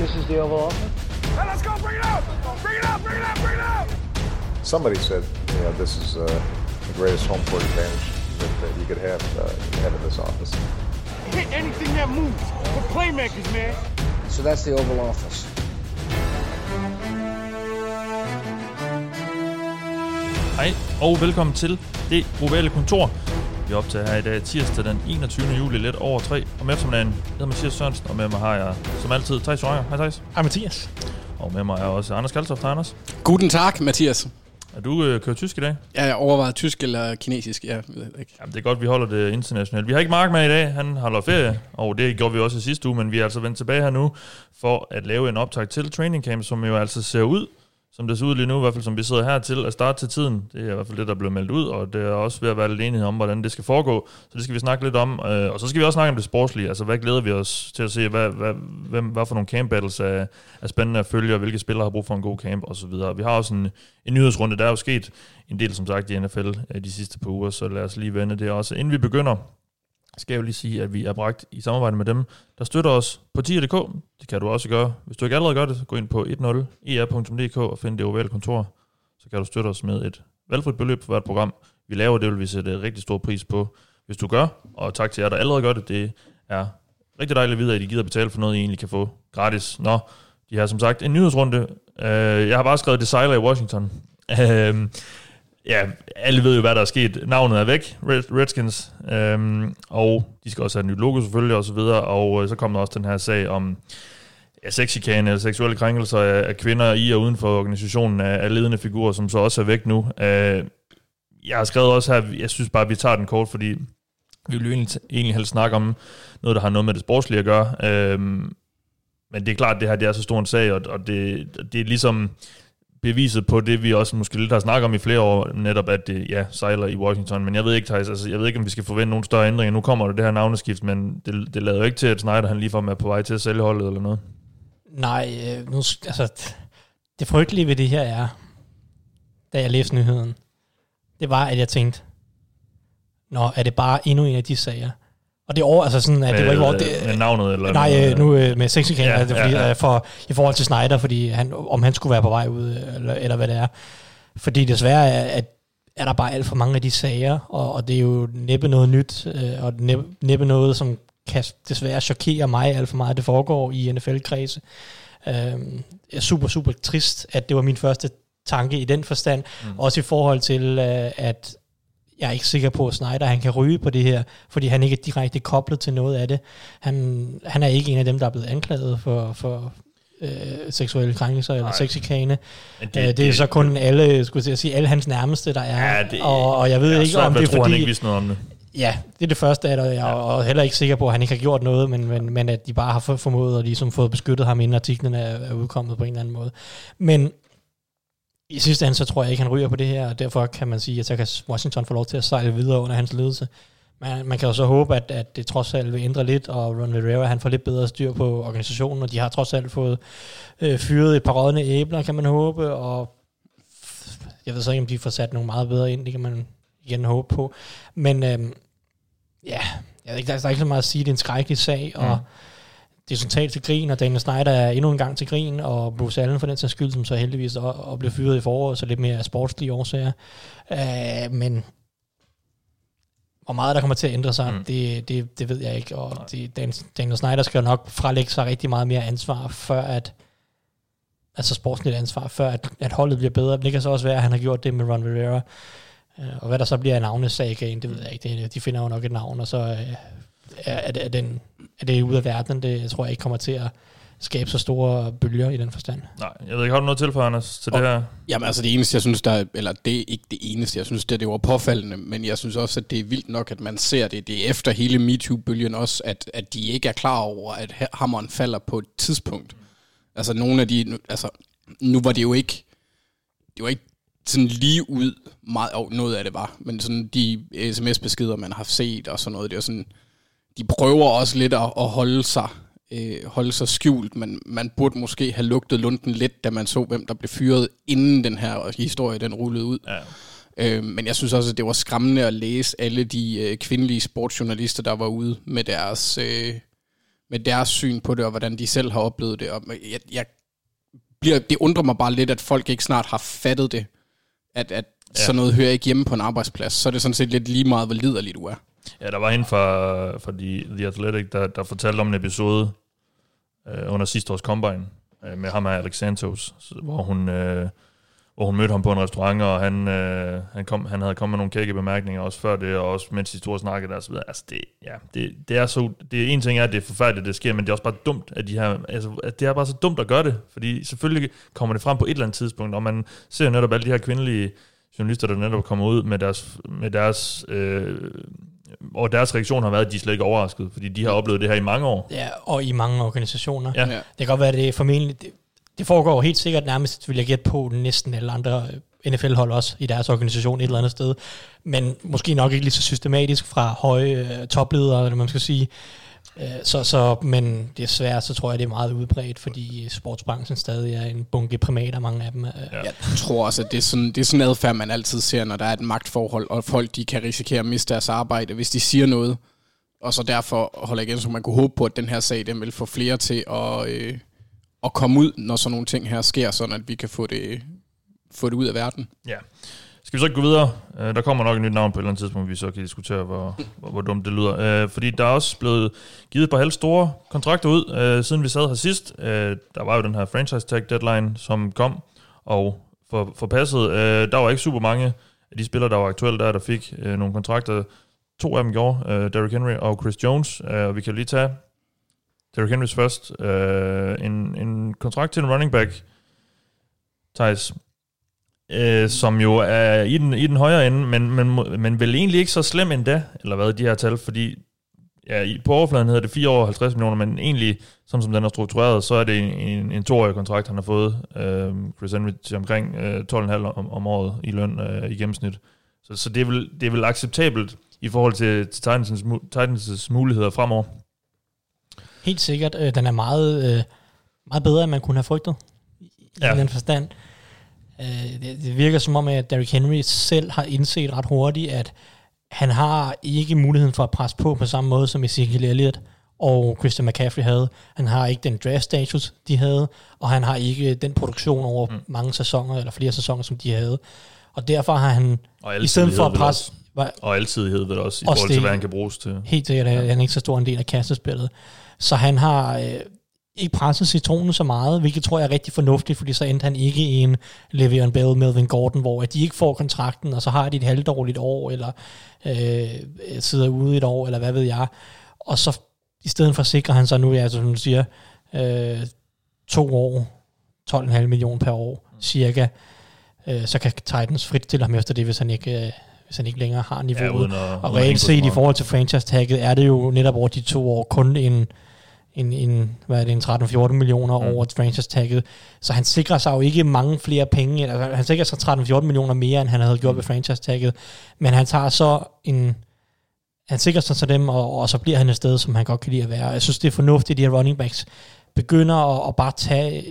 This is the Oval Office. Hey, let's go! Bring it out! Bring it out! Bring it out! Bring it out! Somebody said, you know, this is uh, the greatest home court advantage that, that you could have, uh, have in this office. Hit anything that moves. We're playmakers, man. So that's the Oval Office. Hej og velkommen til det ovale kontor. Vi optager her i dag tirsdag den 21. juli lidt over 3 om eftermiddagen. Jeg hedder Mathias Sørensen, og med mig har jeg som altid Thijs Joranger. Hej Thijs. Hej Mathias. Og med mig er også Anders Kaltoft. Hej Anders. Guten Tag, Mathias. Er du øh, kører tysk i dag? Ja, jeg overvejer tysk eller kinesisk, jeg ved ikke. Jamen, det er godt, vi holder det internationalt. Vi har ikke Mark med i dag, han holder ferie, og det gjorde vi også i sidste uge, men vi er altså vendt tilbage her nu for at lave en optag til Training Camp, som jo altså ser ud, som det ser ud lige nu, i hvert fald som vi sidder her til at starte til tiden. Det er i hvert fald det, der blev meldt ud, og det er også ved at være lidt enighed om, hvordan det skal foregå. Så det skal vi snakke lidt om. Øh, og så skal vi også snakke om det sportslige. Altså, hvad glæder vi os til at se? Hvad, hvad, hvem, hvad for nogle camp battles er, er spændende at følge, og hvilke spillere har brug for en god camp, og så videre. Vi har også en, en nyhedsrunde. Der er jo sket en del, som sagt, i NFL øh, de sidste par uger, så lad os lige vende det også. Inden vi begynder, skal jeg jo lige sige, at vi er bragt i samarbejde med dem, der støtter os på tier.dk. Det kan du også gøre. Hvis du ikke allerede gør det, så gå ind på 10er.dk e og find det ovale kontor. Så kan du støtte os med et valgfrit beløb for hvert program. Vi laver det, vil vi sætte rigtig stor pris på, hvis du gør. Og tak til jer, der allerede gør det. Det er rigtig dejligt at vide, at I gider betale for noget, I egentlig kan få gratis. Nå, de har som sagt en nyhedsrunde. Øh, jeg har bare skrevet, det sejler i Washington. Øhm, Ja, alle ved jo, hvad der er sket. Navnet er væk, Red, Redskins, øhm, og de skal også have et nyt logo selvfølgelig, og så videre, og øh, så kom der også den her sag om ja, sexchikane eller seksuelle krænkelser af, af kvinder i og uden for organisationen af, af ledende figurer, som så også er væk nu. Øh, jeg har skrevet også her, jeg synes bare, at vi tager den kort, fordi vi vil jo egentlig, egentlig helst snakke om noget, der har noget med det sportslige at gøre. Øh, men det er klart, at det her det er så stor en sag, og, og det, det er ligesom beviset på det, vi også måske lidt har snakket om i flere år, netop at det ja, sejler i Washington. Men jeg ved ikke, Thijs, altså, jeg ved ikke, om vi skal forvente nogle større ændringer. Nu kommer der det her navneskift, men det, det lader jo ikke til, at Snyder han ligefrem er på vej til at sælge holdet eller noget. Nej, øh, nu, altså, det frygtelige ved det her er, da jeg læste nyheden, det var, at jeg tænkte, Nå, er det bare endnu en af de sager? Og det er over, altså sådan, at det var ikke over, det, med navnet eller Nej, noget, øh, nu øh, med sexikaner, Ja, ja, det fordi, ja, ja, ja. For, i forhold til Snyder, fordi han, om han skulle være på vej ud, eller, eller hvad det er. Fordi desværre er, at er der bare alt for mange af de sager, og, og det er jo næppe noget nyt, øh, og næppe, næppe noget, som kan desværre chokere mig alt for meget, det foregår i NFL-kredse. Øh, er super, super trist, at det var min første tanke i den forstand. Mm. Også i forhold til, øh, at jeg er ikke sikker på, at Snyder han kan ryge på det her, fordi han ikke er direkte koblet til noget af det. Han, han er ikke en af dem, der er blevet anklaget for, for øh, seksuelle krænkelser eller sexikane. Det, det, det er så kun alle, skulle jeg sige, alle hans nærmeste, der er. Ja, det, og, og jeg ved ja, ikke, om det er jeg fordi... han ikke vidste noget om det. Ja, det er det første af det, og jeg er ja. heller ikke sikker på, at han ikke har gjort noget, men, men, men at de bare har for- formået at ligesom fået beskyttet ham, inden artiklen er, er udkommet på en eller anden måde. Men i sidste ende, så tror jeg ikke, han ryger på det her, og derfor kan man sige, at så kan Washington få lov til at sejle videre under hans ledelse. Man, man kan jo så håbe, at, at det trods alt vil ændre lidt, og Ron Rivera han får lidt bedre styr på organisationen, og de har trods alt fået øh, fyret et par rådne æbler, kan man håbe, og jeg ved så ikke, om de får sat nogle meget bedre ind, det kan man igen håbe på. Men øh, ja, jeg ved ikke, der, er- der er ikke så meget at sige, det er en skrækkelig sag, og Mm det er totalt til grin, og Daniel Snyder er endnu en gang til grin, og Bruce Allen for den sags skyld, som så heldigvis og, og blev fyret i foråret, så lidt mere af sportslige årsager. Øh, men hvor meget der kommer til at ændre sig, Mm. det, det, det ved jeg ikke, og det, Dan, Daniel Snyder skal jo nok frelægge sig rigtig meget mere ansvar, før at altså sportsligt ansvar, før at, at holdet bliver bedre. Det kan så også være, at han har gjort det med Ron Rivera. Øh, Og hvad der så bliver af navnesagaen, det ved jeg ikke. Det, de finder jo nok et navn, og så øh, er, er, det, er, den, er det ude af verden. Det jeg tror jeg ikke kommer til at skabe så store bølger i den forstand. Nej, jeg ved ikke, har du noget til for, Anders, til Og- det her? Jamen altså det eneste, jeg synes, der er, eller det er ikke det eneste, jeg synes, det, det var påfaldende, men jeg synes også, at det er vildt nok, at man ser det. Det er efter hele MeToo-bølgen også, at, at de ikke er klar over, at hammeren falder på et tidspunkt. Altså nogle af de, nu- altså nu var det jo ikke, det var ikke sådan lige ud, meget, og noget af det var, men sådan de sms-beskeder, man har set og sådan noget, det er sådan, de prøver også lidt at, at holde sig øh, holde sig skjult, men man burde måske have lugtet lunden lidt, da man så, hvem der blev fyret, inden den her historie den rullede ud. Ja. Øh, men jeg synes også, at det var skræmmende at læse alle de øh, kvindelige sportsjournalister, der var ude med deres, øh, med deres syn på det, og hvordan de selv har oplevet det. Og jeg, jeg bliver, det undrer mig bare lidt, at folk ikke snart har fattet det, at, at ja. sådan noget hører ikke hjemme på en arbejdsplads. Så er det sådan set lidt lige meget, hvor liderligt du er. Ja, der var hende fra, fra The, The Athletic, der, der fortalte om en episode øh, under sidste års Combine øh, med ham og Alex Santos, hvor hun, øh, hvor hun mødte ham på en restaurant, og han, øh, han, kom, han havde kommet med nogle kække bemærkninger også før det, og også mens de stod og snakkede der og så videre. Altså det, ja, det, det er så, det er en ting er, at det er forfærdeligt, det sker, men det er også bare dumt, at de her, altså, at det er bare så dumt at gøre det, fordi selvfølgelig kommer det frem på et eller andet tidspunkt, og man ser jo netop alle de her kvindelige journalister, der netop kommer ud med deres, med deres øh, og deres reaktion har været, at de er slet ikke overrasket, fordi de har oplevet det her i mange år. Ja, og i mange organisationer. Ja. Det kan godt være, at det er formentlig... Det, det foregår helt sikkert nærmest, vil jeg gætte på, næsten alle andre NFL-hold også i deres organisation et eller andet sted. Men måske nok ikke lige så systematisk fra høje øh, topledere, eller man skal sige. Øh, så, så, men desværre, så tror jeg, det er meget udbredt, fordi sportsbranchen stadig er en bunke primater, mange af dem. Øh. Ja. Jeg tror også, at det er, sådan, det er sådan adfærd, man altid ser, når der er et magtforhold, og folk de kan risikere at miste deres arbejde, hvis de siger noget. Og så derfor holder igen, så man kunne håbe på, at den her sag, den vil få flere til at, øh, at komme ud, når sådan nogle ting her sker, sådan at vi kan få det, få det ud af verden. Ja. Skal vi så ikke gå videre? Uh, der kommer nok et nyt navn på et eller andet tidspunkt, vi så kan diskutere, hvor, hvor, hvor dumt det lyder. Uh, fordi der er også blevet givet på halv store kontrakter ud, uh, siden vi sad her sidst. Uh, der var jo den her franchise tag deadline, som kom og for, forpassede. Uh, der var ikke super mange af de spillere, der var aktuelle der, der fik uh, nogle kontrakter. To af dem gjorde, uh, Derrick Henry og Chris Jones. Uh, og vi kan lige tage Derrick Henrys først. Uh, en, en kontrakt til en running back, Thijs, øh, som jo er i den, i den højere ende, men, men, men vel egentlig ikke så slem endda, eller hvad, de her tal, fordi ja, på overfladen hedder det 4 år 50 millioner, men egentlig, sådan som den er struktureret, så er det en, en, en toårig kontrakt, han har fået, øh, Chris Henry, til omkring øh, 12,5 om, om året i løn øh, i gennemsnit. Så, så det, er vel, det er vel acceptabelt i forhold til, til Titans, Titans' muligheder fremover. Helt sikkert. Øh, den er meget, øh, meget bedre, end man kunne have frygtet. I Ja. den forstand. Øh, det, det virker som om, at Derrick Henry selv har indset ret hurtigt, at han har ikke muligheden for at presse på på samme måde, som Ezekiel Elliott og Christian McCaffrey havde. Han har ikke den draft status, de havde, og han har ikke den produktion over mm. mange sæsoner, eller flere sæsoner, som de havde. Og derfor har han, Og i stedet for at presse... Også, og altidighed vel også, i forhold til, det. hvad han kan bruges til. Helt sikkert er han ikke så stor en del af kastespillet. Så han har øh, ikke presset citronen så meget, hvilket tror jeg er rigtig fornuftigt, fordi så endte han ikke i en Le'Veon Bell, Melvin Gordon, hvor at de ikke får kontrakten, og så har de et halvdårligt år, eller øh, sidder ude et år, eller hvad ved jeg. Og så i stedet for sikrer han så nu, ja, som du siger, øh, to år, 12,5 millioner per år, cirka. Øh, så kan Titans frit stille ham efter det, hvis han ikke, øh, hvis han ikke længere har niveauet. uden at- og reelt set i forhold til franchise-tagget, er det jo netop over de to år kun en, en, en, hvad er det, en 13-14 millioner mm. over franchise-tagget. Så han sikrer sig jo ikke mange flere penge. Altså, han sikrer sig 13-14 millioner mere, end han havde gjort mm. ved franchise-tagget. Men han tager så en... Han sikrer sig til dem, og, og så bliver han et sted, som han godt kan lide at være. Jeg synes, det er fornuftigt, at de her running backs begynder at, at bare tage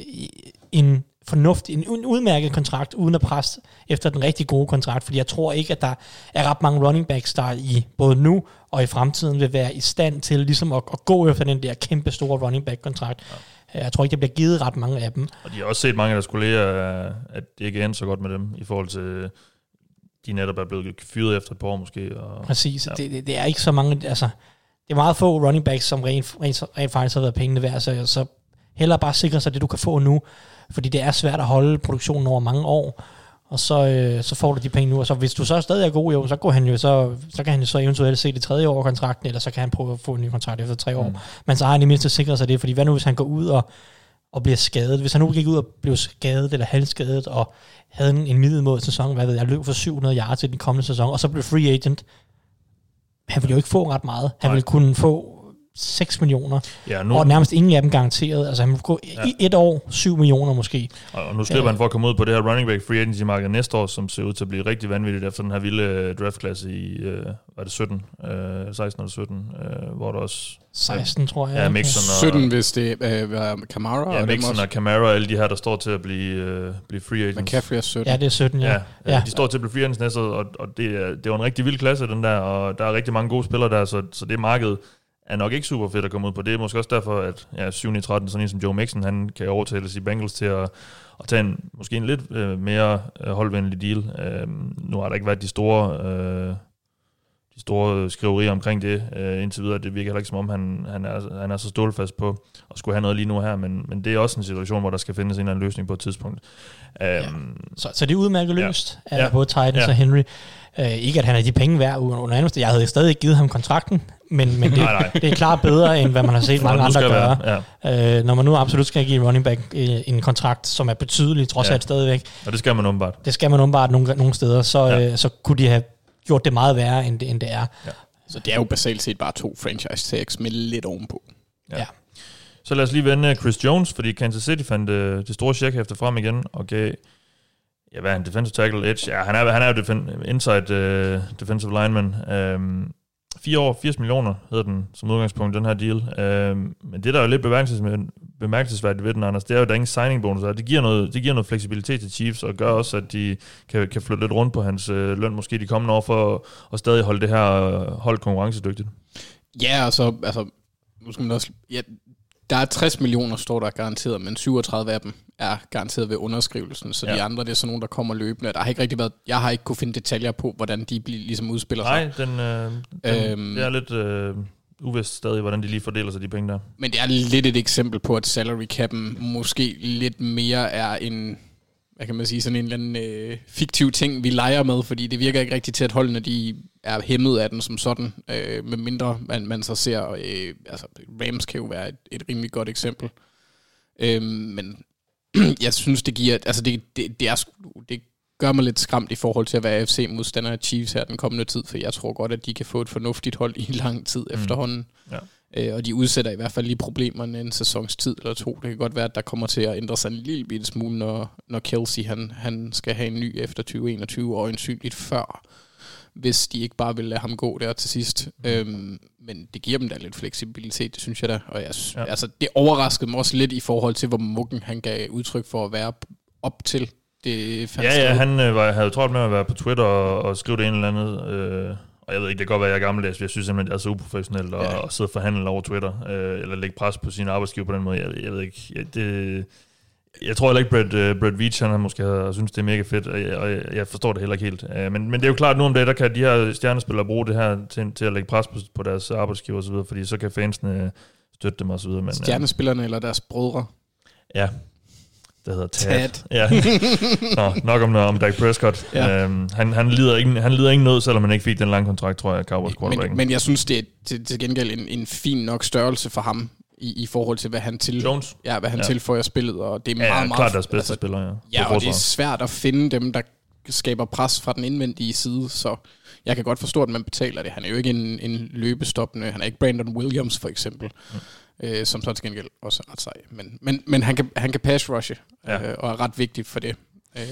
en fornuftig, en, en udmærket kontrakt, uden at presse efter den rigtig gode kontrakt, fordi jeg tror ikke, at der er ret mange running backs, der i både nu og i fremtiden vil være i stand til ligesom at, at gå efter den der kæmpe store running back kontrakt. Ja. Jeg tror ikke, der bliver givet ret mange af dem. Og de har også set mange af deres kolleger, at det ikke er så godt med dem, i forhold til, de netop er blevet fyret efter et par år måske. Og, Præcis. Ja. Det, det, det, er ikke så mange, altså, det er meget få running backs, som rent, rent, rent faktisk har været pengene værd, så, så hellere bare sikre sig det, du kan få nu, fordi det er svært at holde produktionen over mange år, og så, øh, så får du de penge nu, og så hvis du så stadig er god, jo, så, går han jo, så, så kan han jo så eventuelt se det tredje år kontrakten, eller så kan han prøve at få en ny kontrakt efter tre år. Mm. Men så har han i mindste sikret sig det, fordi hvad nu, hvis han går ud og, og bliver skadet? Hvis han nu gik ud og blev skadet eller halvskadet, og havde en, en middelmåde sæson, hvad ved jeg, løb for 700 yards til den kommende sæson, og så blev free agent, han ville jo ikke få ret meget. Han Nej. ville kunne få 6 millioner, ja, nu, og nærmest ingen af dem garanteret. Altså han ville gå Ja. ja. i et år 7 millioner måske. og nu slipper Ja. han for at komme ud på det her running back free agency marked næste år, som ser ud til at blive rigtig vanvittigt efter den her vilde øh, draftklasse i, øh, var det 17, øh, 16 eller 17, øh, hvor der også 16, tror jeg. Ja, Mixon og, 17, hvis det øh, var Camara, ja, og Mixon også. og Camara og alle de her, der står til at blive, øh, blive free agents. McCaffrey er 17. Ja, det er 17, ja. Ja, ja, Ja. de står til at blive free agents næste år, og, og det, er, det var en rigtig vild klasse, den der, og der er rigtig mange gode spillere der, så, så det marked er nok ikke super fedt at komme ud på. Det er måske også derfor, at ja, 7. i 13, sådan en som Joe Mixon, han kan overtales i Bengals til at, at tage en måske en lidt øh, mere øh, holdvenlig deal. Øh, nu har der ikke været de store... Øh, de store skriverier omkring det øh, indtil videre. Det virker heller ikke som om, han, han, er, han er så stålfast på at skulle have noget lige nu her, men, men det er også en situation, hvor der skal findes en eller anden løsning på et tidspunkt. Ja. så, så det er udmærket løst Ja. af Ja. både Titans Ja. og Henry. Uh, ikke at han er de penge værd under andet. Jeg havde stadig ikke givet ham kontrakten, men, men det, Nej, nej. det er klart bedre, end hvad man har set mange andre gøre. Være, ja. Uh, når man nu absolut skal give running back øh, en kontrakt, som er betydelig, trods Ja. alt stadigvæk, Og det skal man åbenbart. det skal man åbenbart nogle, nogle steder, så, Ja. ja. øh, så kunne de have gjort det meget værre, end det, end det er. Så det er jo basalt set bare to franchise tags med lidt ovenpå. Ja. Ja. Så lad os lige vende øh, Chris Jones, fordi Kansas City fandt øh, det store checkhæfte frem igen og gav, ja, hvad er han, defensive tackle, edge, ja, han er, han er jo defen, inside øh, defensive lineman. Øhm, 4 år, 80 millioner hedder den som udgangspunkt, den her deal. Øhm, men det, der er jo lidt bemærkelsesværdigt, ved den, Anders, det er jo, at der er ingen signing bonus. Det giver noget, det giver noget fleksibilitet til Chiefs, og gør også, at de kan, kan flytte lidt rundt på hans øh, løn, måske de kommende år, for at, at stadig holde det her øh, hold konkurrencedygtigt. Ja, altså, så, altså, nu skal man også, ja, der er 60 millioner, står der garanteret, men 37 af dem er garanteret ved underskrivelsen, så ja. de andre, det er sådan nogle, der kommer løbende. Der har ikke rigtig været, jeg har ikke kunne finde detaljer på, hvordan de bliver, ligesom udspiller sig. Nej, den, øh, den Øhm. det er lidt øh, uvist stadig, hvordan de lige fordeler sig, de penge der. Men det er lidt et eksempel på, at salary cap'en måske lidt mere er en, hvad kan man sige, sådan en eller anden øh, fiktiv ting, vi leger med, fordi det virker ikke rigtigt til, at holdene de er hæmmet af den som sådan, øh, med mindre man, man så ser, øh, altså Rams kan jo være et, et rimelig godt eksempel. Øh, men jeg synes, det giver, altså det, det, det, er, det gør mig lidt skræmt i forhold til at være AFC-modstander af Chiefs her den kommende tid, for jeg tror godt, at de kan få et fornuftigt hold i lang tid mm. efterhånden. Ja. Øh, og de udsætter i hvert fald lige problemerne en sæsons tid eller to. Det kan godt være, at der kommer til at ændre sig en lille bitte smule, når, når Kelsey han, han skal have en ny efter 2021, og øjensynligt før, hvis de ikke bare vil lade ham gå der til sidst. Mm. Øhm, men det giver dem da lidt fleksibilitet, det synes jeg da. Og jeg, ja. Altså, det overraskede mig også lidt i forhold til, hvor muggen han gav udtryk for at være op til. Det fandt Ja, ja, han øh, var, havde travlt med at være på Twitter og, og skrive det ene eller andet. Øh, og jeg ved ikke, det kan godt være, at jeg er gammeldags, jeg synes simpelthen, det er så uprofessionelt at, Ja. at sidde og forhandle over Twitter, øh, eller lægge pres på sin arbejdsgiver på den måde. Jeg, jeg ved ikke, jeg, det, jeg tror heller ikke, Brad, uh, Brad Veach, han har måske har, synes, det er mega fedt, og jeg, og jeg, forstår det heller ikke helt. Uh, men, men det er jo klart, at nu om dagen, der kan de her stjernespillere bruge det her til, til at lægge pres på, på deres arbejdsgiver osv., fordi så kan fansene støtte dem osv. Men, øh, Stjernespillerne eller deres brødre. Ja, det hedder Tad. Tad. Ja. Nå, nok om, om Dak Prescott. Ja. Øhm, han, han, lider ikke, han lider ingen nød, selvom han ikke fik den lange kontrakt, tror jeg, Cowboys. Men, men jeg synes, det er til, til gengæld en, en fin nok størrelse for ham, i, i forhold til, hvad han, til, Jones? ja, hvad han ja. Tilføjer spillet, og det er meget, ja, meget... klart deres bedste spiller, ja. Ja, og det er svært at finde dem, der skaber pres fra den indvendige side, så jeg kan godt forstå, at man betaler det. Han er jo ikke en, en løbestoppende, han er ikke Brandon Williams for eksempel, mm. Øh, som så til gengæld også er ret sej. Men, men, men han, kan, han kan pass rushe, Ja. øh, og er ret vigtigt for det, øh,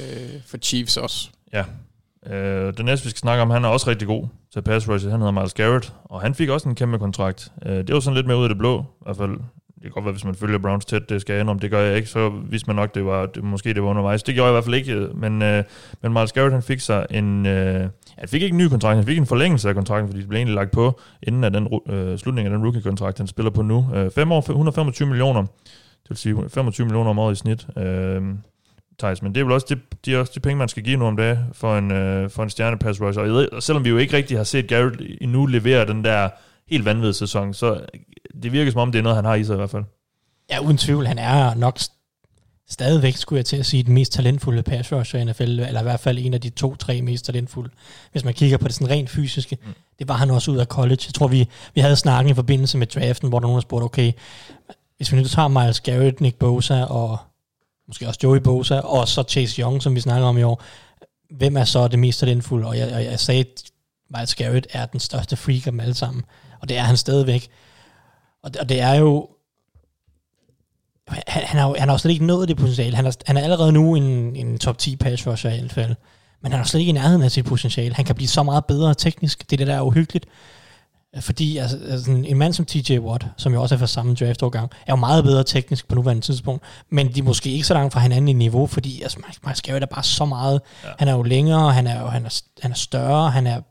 for Chiefs også. Ja. Øh, den næste, vi skal snakke om, han er også rigtig god til pass rush. Han hedder Miles Garrett, og han fik også en kæmpe kontrakt. Øh, det var sådan lidt mere ud af det blå, i hvert fald. Det kan godt være, hvis man følger Browns tæt, det skal jeg om, det gør jeg ikke, så vidste man nok, det var, det, måske det var undervejs. Det gjorde jeg i hvert fald ikke, men, øh, men Miles Garrett, han fik sig en, øh, han fik ikke en ny kontrakt, han fik en forlængelse af kontrakten, fordi det blev egentlig lagt på, inden af den øh, slutningen af den rookie-kontrakt, han spiller på nu. Øh, 5 år, 125 millioner, det vil sige 25 millioner om året i snit. Øh, Thijs, men det er vel også de, de, også de penge, man skal give nu om dagen for en, øh, for en stjernepass rusher. Og og selvom vi jo ikke rigtig har set Garrett endnu levere den der helt vanvittige sæson, så det virker som om, det er noget, han har i sig i hvert fald. Ja, uden tvivl. Han er nok stadigvæk, skulle jeg til at sige, den mest talentfulde pass rusher i NFL, eller i hvert fald en af de to-tre mest talentfulde. Hvis man kigger på det sådan rent fysiske, mm. det var han også ud af college. Jeg tror, vi, vi havde snakken i forbindelse med draften, hvor der nogen har spurgt, okay, hvis vi nu tager Miles Garrett, Nick Bosa og måske også Joey Bosa, og så Chase Young, som vi snakker om i år, hvem er så det mest talentfulde? Og jeg, og jeg sagde, at Miles Garrett er den største freak af dem alle sammen, og det er han stadigvæk. Og det, og det er jo, han, han, har, jo- han har jo slet ikke nået det potentiale. Han er, han er allerede nu en, en top 10 pass rusher i hvert fald. Men han er slet ikke i nærheden af sit potentiale. Han kan blive så meget bedre teknisk. Det er det, der er uhyggeligt. Fordi altså, altså, en mand som TJ Watt, som jo også er fra samme draftårgang, er jo meget bedre teknisk på nuværende tidspunkt. Men de er måske ikke så langt fra hinanden i niveau, fordi altså, Miles Garrett er bare så meget. Ja. Han er jo længere, han er, jo, han, er, han er større, han er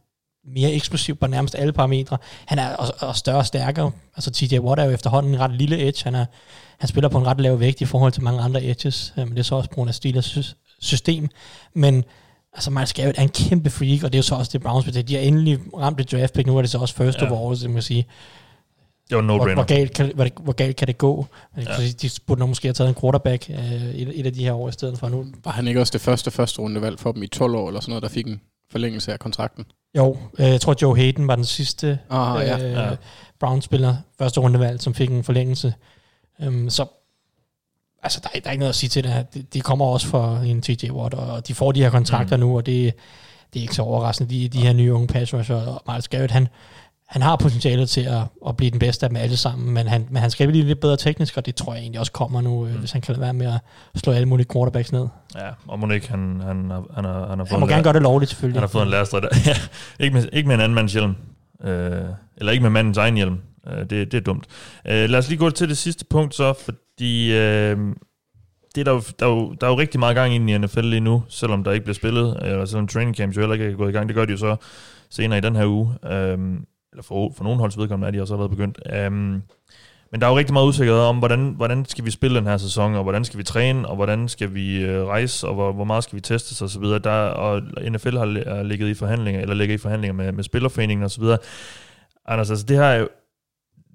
mere eksplosiv på nærmest alle parametre. Han er også, også større og stærkere. Altså TJ Watt er jo efterhånden en ret lille edge. Han, er, han spiller på en ret lav vægt i forhold til mange andre edges, øh, men det er så også på grund af Steelers system. Men altså Miles Garrett er en kæmpe freak, og det er jo så også det Browns betyder. De har endelig ramt et draft pick, nu er det så også first Ja. ja. overall, så man kan sige. Det var en Hvor, hvor, galt kan, hvor, hvor galt kan det gå? Ja. Ja. De burde nok måske have taget en quarterback øh, et, et af de her år i stedet for nu. Var han ikke også det første første rundevalg for dem i 12 år, eller sådan noget, der fik en forlængelse af kontrakten? Jo, øh, jeg tror Joe Hayden var den sidste Ah, ja. øh, Ja. Brown-spiller, første rundevalg, som fik en forlængelse. Um, så altså, der, er, der er ikke noget at sige til det her. De, de kommer også for en TJ Watt, og de får de her kontrakter mm. nu, og det, det er ikke så overraskende. De, de her nye unge pass rusher, og Miles Garrett, han, han har potentiale til at, at blive den bedste af dem alle sammen, men han, men han skal blive lidt bedre teknisk, og det tror jeg egentlig også kommer nu, mm. hvis han kan være med at slå alle mulige quarterbacks ned. Ja, og må ikke, han, han, har- han, har, han har fået Han må gerne gøre det lovligt, selvfølgelig. Han har fået en lærerstrid der. Ja, ikke, med, ikke med en anden mands hjelm. Øh, eller ikke med mandens egen hjelm. Øh, det, det er dumt. Øh, lad os lige gå til det sidste punkt så, fordi øh, det er der, jo, der, er jo, der er jo rigtig meget gang ind i NFL lige nu, selvom der ikke bliver spillet, eller selvom training camps jo heller ikke er gået i gang. Det gør de jo så senere i den her uge. Øh, eller for, for nogle holds vedkommende er de også allerede begyndt. Um, men der er jo rigtig meget usikkerhed om, hvordan, hvordan skal vi spille den her sæson, og hvordan skal vi træne, og hvordan skal vi øh, rejse, og hvor, hvor meget skal vi testes og så videre. Der, og NFL har, ligget i forhandlinger, eller ligger i forhandlinger med, med spillerforeningen og så videre. Anders, altså det her er jo,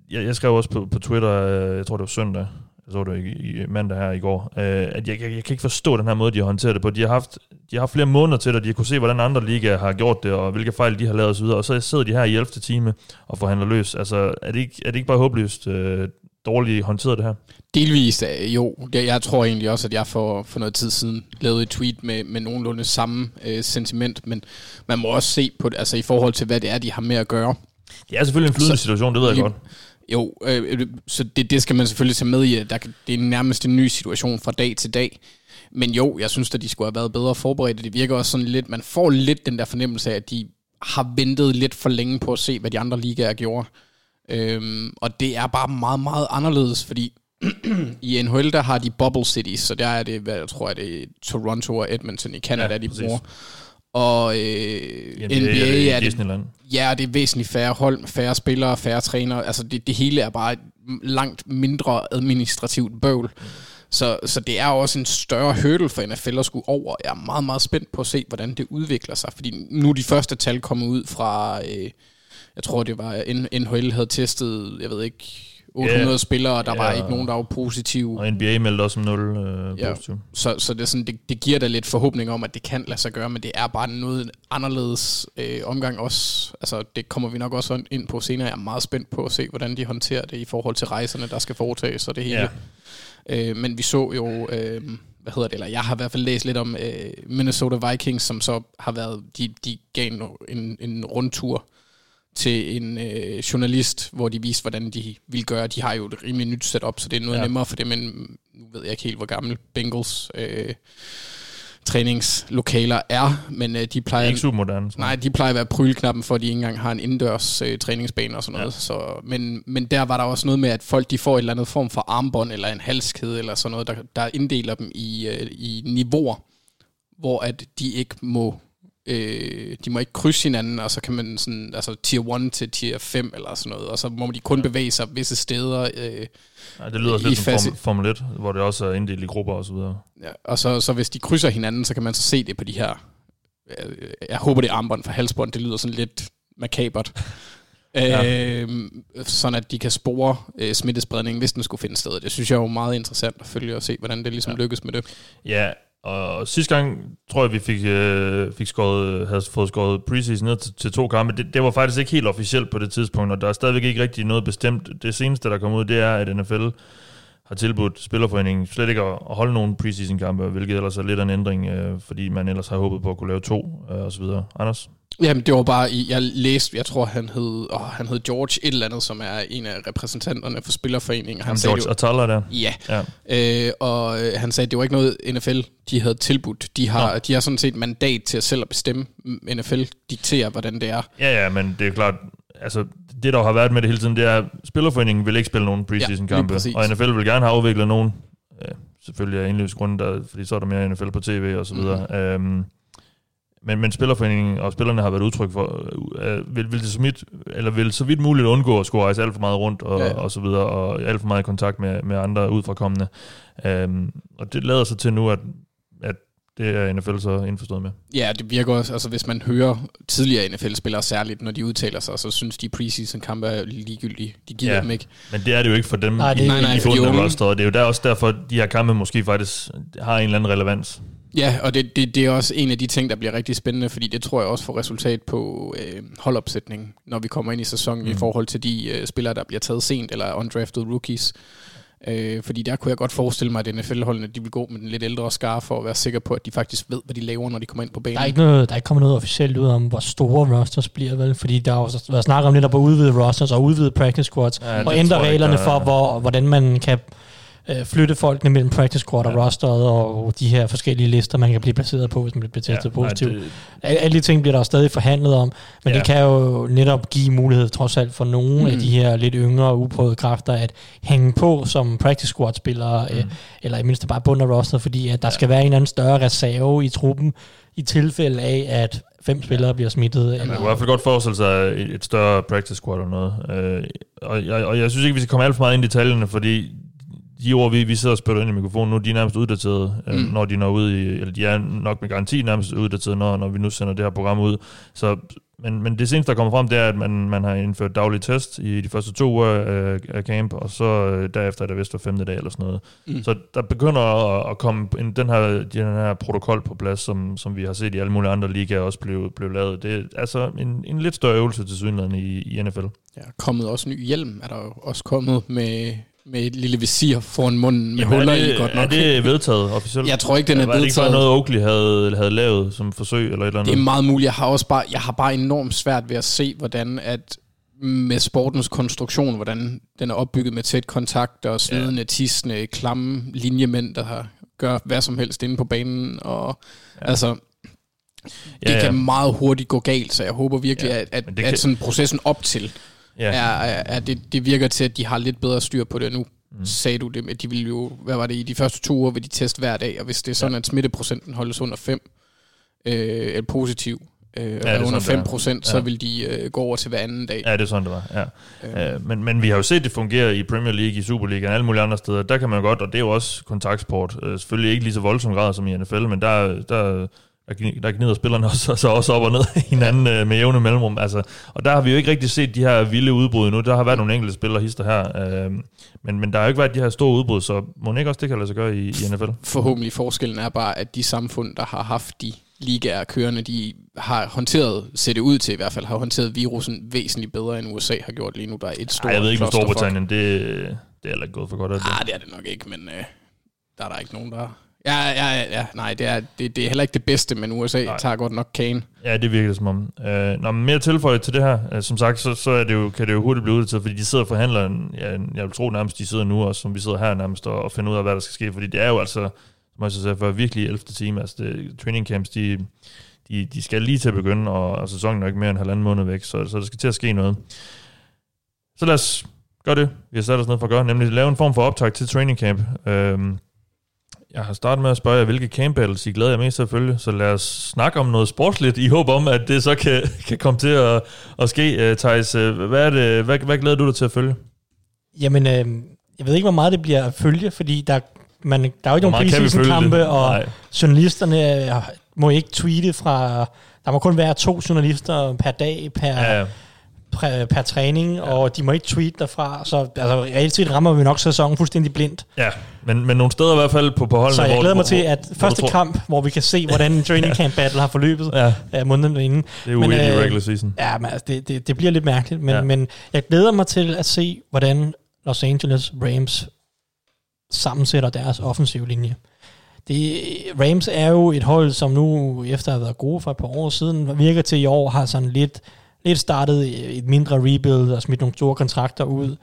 jeg, jeg skrev også på, på Twitter, øh, jeg tror det var søndag, jeg så det i, i mandag her i går, øh, at jeg, jeg, jeg kan ikke forstå den her måde, de har håndteret det på. De har haft, de har haft flere måneder til det, og de har kunne se, hvordan andre ligaer har gjort det, og hvilke fejl de har lavet osv., og så sidder de her i 11. time og forhandler løs. Altså, er det ikke, er det ikke bare håbløst øh, dårligt håndteret det her? Delvist øh, jo. Jeg, jeg tror egentlig også, at jeg for, for noget tid siden lavede et tweet med, med nogenlunde samme øh, sentiment, men man må også se på det, altså i forhold til, hvad det er, de har med at gøre. Det er selvfølgelig en flydende Så- situation, det ved jeg Lige- godt. Jo, øh, så det, det skal man selvfølgelig tage med i, at der, det er nærmest en ny situation fra dag til dag. Men jo, jeg synes, at de skulle have været bedre forberedt. Det virker også sådan lidt, man får lidt den der fornemmelse af, at de har ventet lidt for længe på at se, hvad de andre ligaer gjorde. Øhm, og det er bare meget, meget anderledes, fordi i NHL, der har de bubble cities, så der er det, hvad jeg tror, er det Toronto og Edmonton i Canada, Ja, de bruger. Og øh, I NBA, det er det Disneyland. Ja, og det er væsentligt færre hold, færre spillere, færre trænere. Altså det, det hele er bare et langt mindre administrativt bøvl. Så, så det er også en større hurdle for NFL at skulle over. Jeg er meget, meget spændt på at se, hvordan det udvikler sig. Fordi nu er de første tal kommet ud fra, øh, jeg tror det var, N- NHL havde testet, jeg ved ikke, 800 Ja. spillere, og der var Ja. ikke nogen, der var positive. Og NBA meldte også om 0 øh, Ja. positiv. Så, så det, er sådan, det, det giver da lidt forhåbning om, at det kan lade sig gøre, men det er bare noget anderledes øh, omgang også. Altså, det kommer vi nok også ind på senere. Jeg er meget spændt på at se, hvordan de håndterer det i forhold til rejserne, der skal foretages og det hele. Ja. Øh, men vi så jo, øh, hvad hedder det, eller jeg har i hvert fald læst lidt om øh, Minnesota Vikings, som så har været, de, de gav en, en, en rundtur til en øh, journalist, hvor de viste, hvordan de ville gøre. De har jo et rimelig nyt setup, så det er noget Ja. nemmere for dem, end nu ved jeg ikke helt, hvor gammel Bengals øh, træningslokaler er, men øh, de er plejer... ikke super moderne. Nej, de plejer at være prylknappen, for at de ikke engang har en indendørs øh, træningsbane og sådan noget. Ja. Så, men, men der var der også noget med, at folk de får et eller andet form for armbånd eller en halskæde eller sådan noget, der, der inddeler dem i, øh, i niveauer, hvor at de ikke må øh, de må ikke krydse hinanden, og så kan man sådan, altså tier 1 til tier 5 eller sådan noget, og så må de kun bevæge sig visse steder, øh, Ja, det lyder også lidt som fase- Formel, Formel 1, hvor det også er inddelt i grupper og så videre. Ja, og så, så hvis de krydser hinanden, så kan man så se det på de her... øh, Jeg håber, det er armbånd for halsbånd. Det lyder sådan lidt makabert. Ja. Øh, sådan at de kan spore øh, smittespredningen, hvis den skulle finde sted. Det synes jeg er jo meget interessant at følge og se, hvordan det ligesom Ja. ja. lykkes med det. Ja, og sidste gang tror jeg, vi fik, øh, fik skåret, havde fået skåret preseason ned til, til to kampe. Det, det var faktisk ikke helt officielt på det tidspunkt, og der er stadigvæk ikke rigtig noget bestemt. Det seneste, der kom ud, det er, at NFL har tilbudt Spillerforeningen slet ikke at, holde nogen preseason-kampe, hvilket ellers er lidt af en ændring, øh, fordi man ellers har håbet på at kunne lave to øh, og så videre. Anders? Jamen, det var bare, jeg læste, jeg tror, han hed, åh, han hed George et eller andet, som er en af repræsentanterne for Spillerforeningen. Han George Atala der. ja, Ja. Øh, og øh, han sagde, at det var ikke noget NFL, de havde tilbudt. De har, Nå. de har sådan set mandat til at selv at bestemme. NFL dikterer, hvordan det er. Ja, ja, men det er klart, altså det der har været med det hele tiden, det er, at Spillerforeningen vil ikke spille nogen preseason-kampe, præcis. og NFL vil gerne have afviklet nogen, øh, selvfølgelig af indløbsgrunden, der, fordi så er der mere NFL på tv og så videre. Mm. Øhm, men, men spillerforeningen og spillerne har været udtryk for, øh, vil, vil, det så vidt, eller vil så vidt muligt undgå at skulle rejse alt for meget rundt og, Ja. ja. og så videre, og alt for meget i kontakt med, med andre udefrakommende. Øhm, og det lader sig til nu, at, at det er NFL så indforstået med. Ja, det virker også, altså hvis man hører tidligere NFL-spillere særligt, når de udtaler sig, så synes de preseason-kampe er ligegyldige. De gider Ja. dem ikke. Men det er det jo ikke for dem Nej, det- i, Nej, nej, i de bunden af unge. rosteret, og det er jo der også derfor, at de her kampe måske faktisk har en eller anden relevans. Ja, og det, det, det er også en af de ting, der bliver rigtig spændende, fordi det tror jeg også får resultat på øh, holdopsætning, når vi kommer ind i sæsonen mm. i forhold til de øh, spillere, der bliver taget sent, eller undrafted rookies. Øh, fordi der kunne jeg godt forestille mig, at NFL-holdene de vil gå med den lidt ældre skar for at være sikker på, at de faktisk ved, hvad de laver, når de kommer ind på banen. Der er, ikke noget, der er ikke kommet noget officielt ud om, hvor store rosters bliver, vel? Fordi der har jo været snak om lidt at udvide rosters og udvide practice squads, Ja, og ændre jeg ikke, reglerne der for, hvor, hvordan man kan øh, flytte folkene mellem practice squad og Ja. rosteret, og de her forskellige lister, man kan blive placeret på, hvis man bliver testet ja, positivt. det, Al- Alle de ting bliver der stadig forhandlet om, men ja. Ja. det kan jo netop give mulighed trods alt for nogle mm. af de her lidt yngre uprøvede kræfter at hænge på som practice squad spillere, mm. øh, eller i mindste bare bund af rosteret, fordi at der ja. skal være en eller anden større reserve i truppen i tilfælde af, at fem spillere bliver smittet. Man eller, kunne i hvert fald godt forestille sig et, et større practice squad eller noget. Øh, og, jeg, og jeg synes ikke, vi skal komme alt for meget ind i detaljerne, fordi de ord, vi, vi sidder og spytter ind i mikrofonen nu, de er nærmest uddateret, mm. Mm. øh, når de når ud i, eller de er nok med garanti nærmest uddateret, når, når vi nu sender det her program ud. Så, men, men det seneste, der kommer frem, det er, at man, man har indført daglig test i de første to uger af, af camp, og så øh, derefter er det vist hver femte dag eller sådan noget. Mm. Så der begynder at, at komme en, den, her, den her protokol på plads, som, som vi har set i alle mulige andre ligaer også blev, blev lavet. Det er altså en, en lidt større øvelse til synligheden i, i NFL. Ja, kommet også ny hjelm, er der også kommet med, med et lille visir foran munden med Jamen, huller er det, i, godt nok. Er det vedtaget officielt? Jeg tror ikke, den er Var det ikke bare vedtaget. noget, Oakley havde, havde lavet som forsøg eller et eller andet? Det er meget muligt. Jeg har også bare, jeg har bare enormt svært ved at se, hvordan at med sportens konstruktion, hvordan den er opbygget med tæt kontakt og svedende, ja. tissende, klamme linjemænd, der har, gør hvad som helst inde på banen. Og, ja. Altså, det Ja, ja. kan meget hurtigt gå galt, så jeg håber virkelig, Ja, at, at, det at kan- sådan processen op til, ja. er, er, det, det virker til, at de har lidt bedre styr på det nu. Mm. Sagde du det, at de ville jo, hvad var det, i de første to uger vil de teste hver dag, og hvis det er sådan, ja. at smitteprocenten holdes under 5, øh, eller positiv, øh, ja, det er under sådan, 5 det er. procent, så Ja. vil de øh, gå over til hver anden dag. Ja, det er sådan, det var. Ja. Øh. Øh, men, men vi har jo set det fungere i Premier League, i Superligaen og alle mulige andre steder. Der kan man godt, og det er jo også kontaktsport. Øh, selvfølgelig ikke lige så voldsom grad som i NFL, men der, der, der, gni- der gnider spillerne også, så også op og ned hinanden øh, med jævne mellemrum. Altså, og der har vi jo ikke rigtig set de her vilde udbrud endnu. Der har været nogle enkelte spillere hister her. Øh, men, men der har jo ikke været de her store udbrud, så må ikke også det kan lade sig gøre i, i NFL? Forhåbentlig forskellen er bare, at de samfund, der har haft de ligaer kørende, de har håndteret, ser det ud til i hvert fald, har håndteret virusen væsentligt bedre, end USA har gjort lige nu. Der er et stort Ej, jeg ved ikke, clusterfuck. Storbritannien, det, det er heller ikke gået for godt. Det? Ah, det er det nok ikke, men øh, der er der ikke nogen, der... Ja, ja, ja, nej, det er, det, det er heller ikke det bedste, men USA Nej. tager godt nok kagen. Ja, det virker det som om. Øh, når mere tilføjet til det her, øh, som sagt, så, så er det jo, kan det jo hurtigt blive uddateret, fordi de sidder og forhandler, en, ja, en- jeg vil tro nærmest, de sidder nu også, som vi sidder her nærmest, og, og finder ud af, hvad der skal ske, fordi det er jo altså, som jeg sagde før, virkelig 11. time, altså det, training camps, de, de, de skal lige til at begynde, og, og sæsonen er ikke mere end halvanden måned væk, så, så der skal til at ske noget. Så lad os gøre det, vi har sat os ned for at gøre, nemlig lave en form for optag til training camp. Øhm, jeg har startet med at spørge jer, hvilke camp battles I glæder jer mest til at følge, så lad os snakke om noget sportsligt, i håb om, at det så kan, kan komme til at, at ske. Uh, Thijs, uh, hvad, er det, hvad, hvad glæder du dig til at følge? Jamen, øh, jeg ved ikke, hvor meget det bliver at følge, fordi der, man, der er jo ikke nogen preseason-kampe, og Nej. journalisterne øh, må ikke tweete fra... Der må kun være to journalister per dag, per, Ja, ja. Per, per træning, ja. og de må ikke tweete derfra. Så altså, reelt set rammer vi nok sæsonen fuldstændig blindt. ja. Men, men nogle steder i hvert fald på, på holdene, Så jeg hvor- glæder mig hvor- til, at hvor første kamp, hvor vi kan se, hvordan training camp battle har forløbet Ja, af måneden inden. det er jo Men, i øh, regular season. Ja, men altså, det, det, det bliver lidt mærkeligt, men, Ja. ja. men jeg glæder mig til at se, hvordan Los Angeles Rams sammensætter deres offensive linje. Det, Rams er jo et hold, som nu, efter at have været gode for et par år siden, virker til i år, har sådan lidt, lidt startet et mindre rebuild og smidt nogle store kontrakter ud,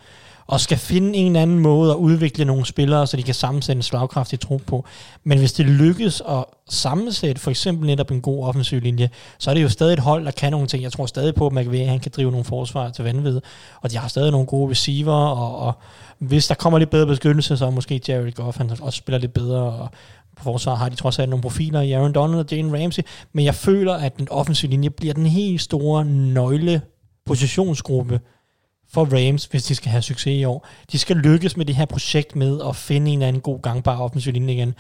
og skal finde en eller anden måde at udvikle nogle spillere, så de kan sammensætte en slagkraftig tro på. Men hvis det lykkes at sammensætte for eksempel netop en god offensiv linje, så er det jo stadig et hold, der kan nogle ting. Jeg tror stadig på, at McVay han kan drive nogle forsvar til vanvid, og de har stadig nogle gode receiver, og, og hvis der kommer lidt bedre beskyttelse, så måske Jared Goff han også spiller lidt bedre, og på forsvar har de trods alt nogle profiler i Aaron Donald og Jane Ramsey, men jeg føler, at den offensive linje bliver den helt store nøgle positionsgruppe for Rams, hvis de skal have succes i år. De skal lykkes med det her projekt med at finde en eller anden god gangbar offensiv linje igen.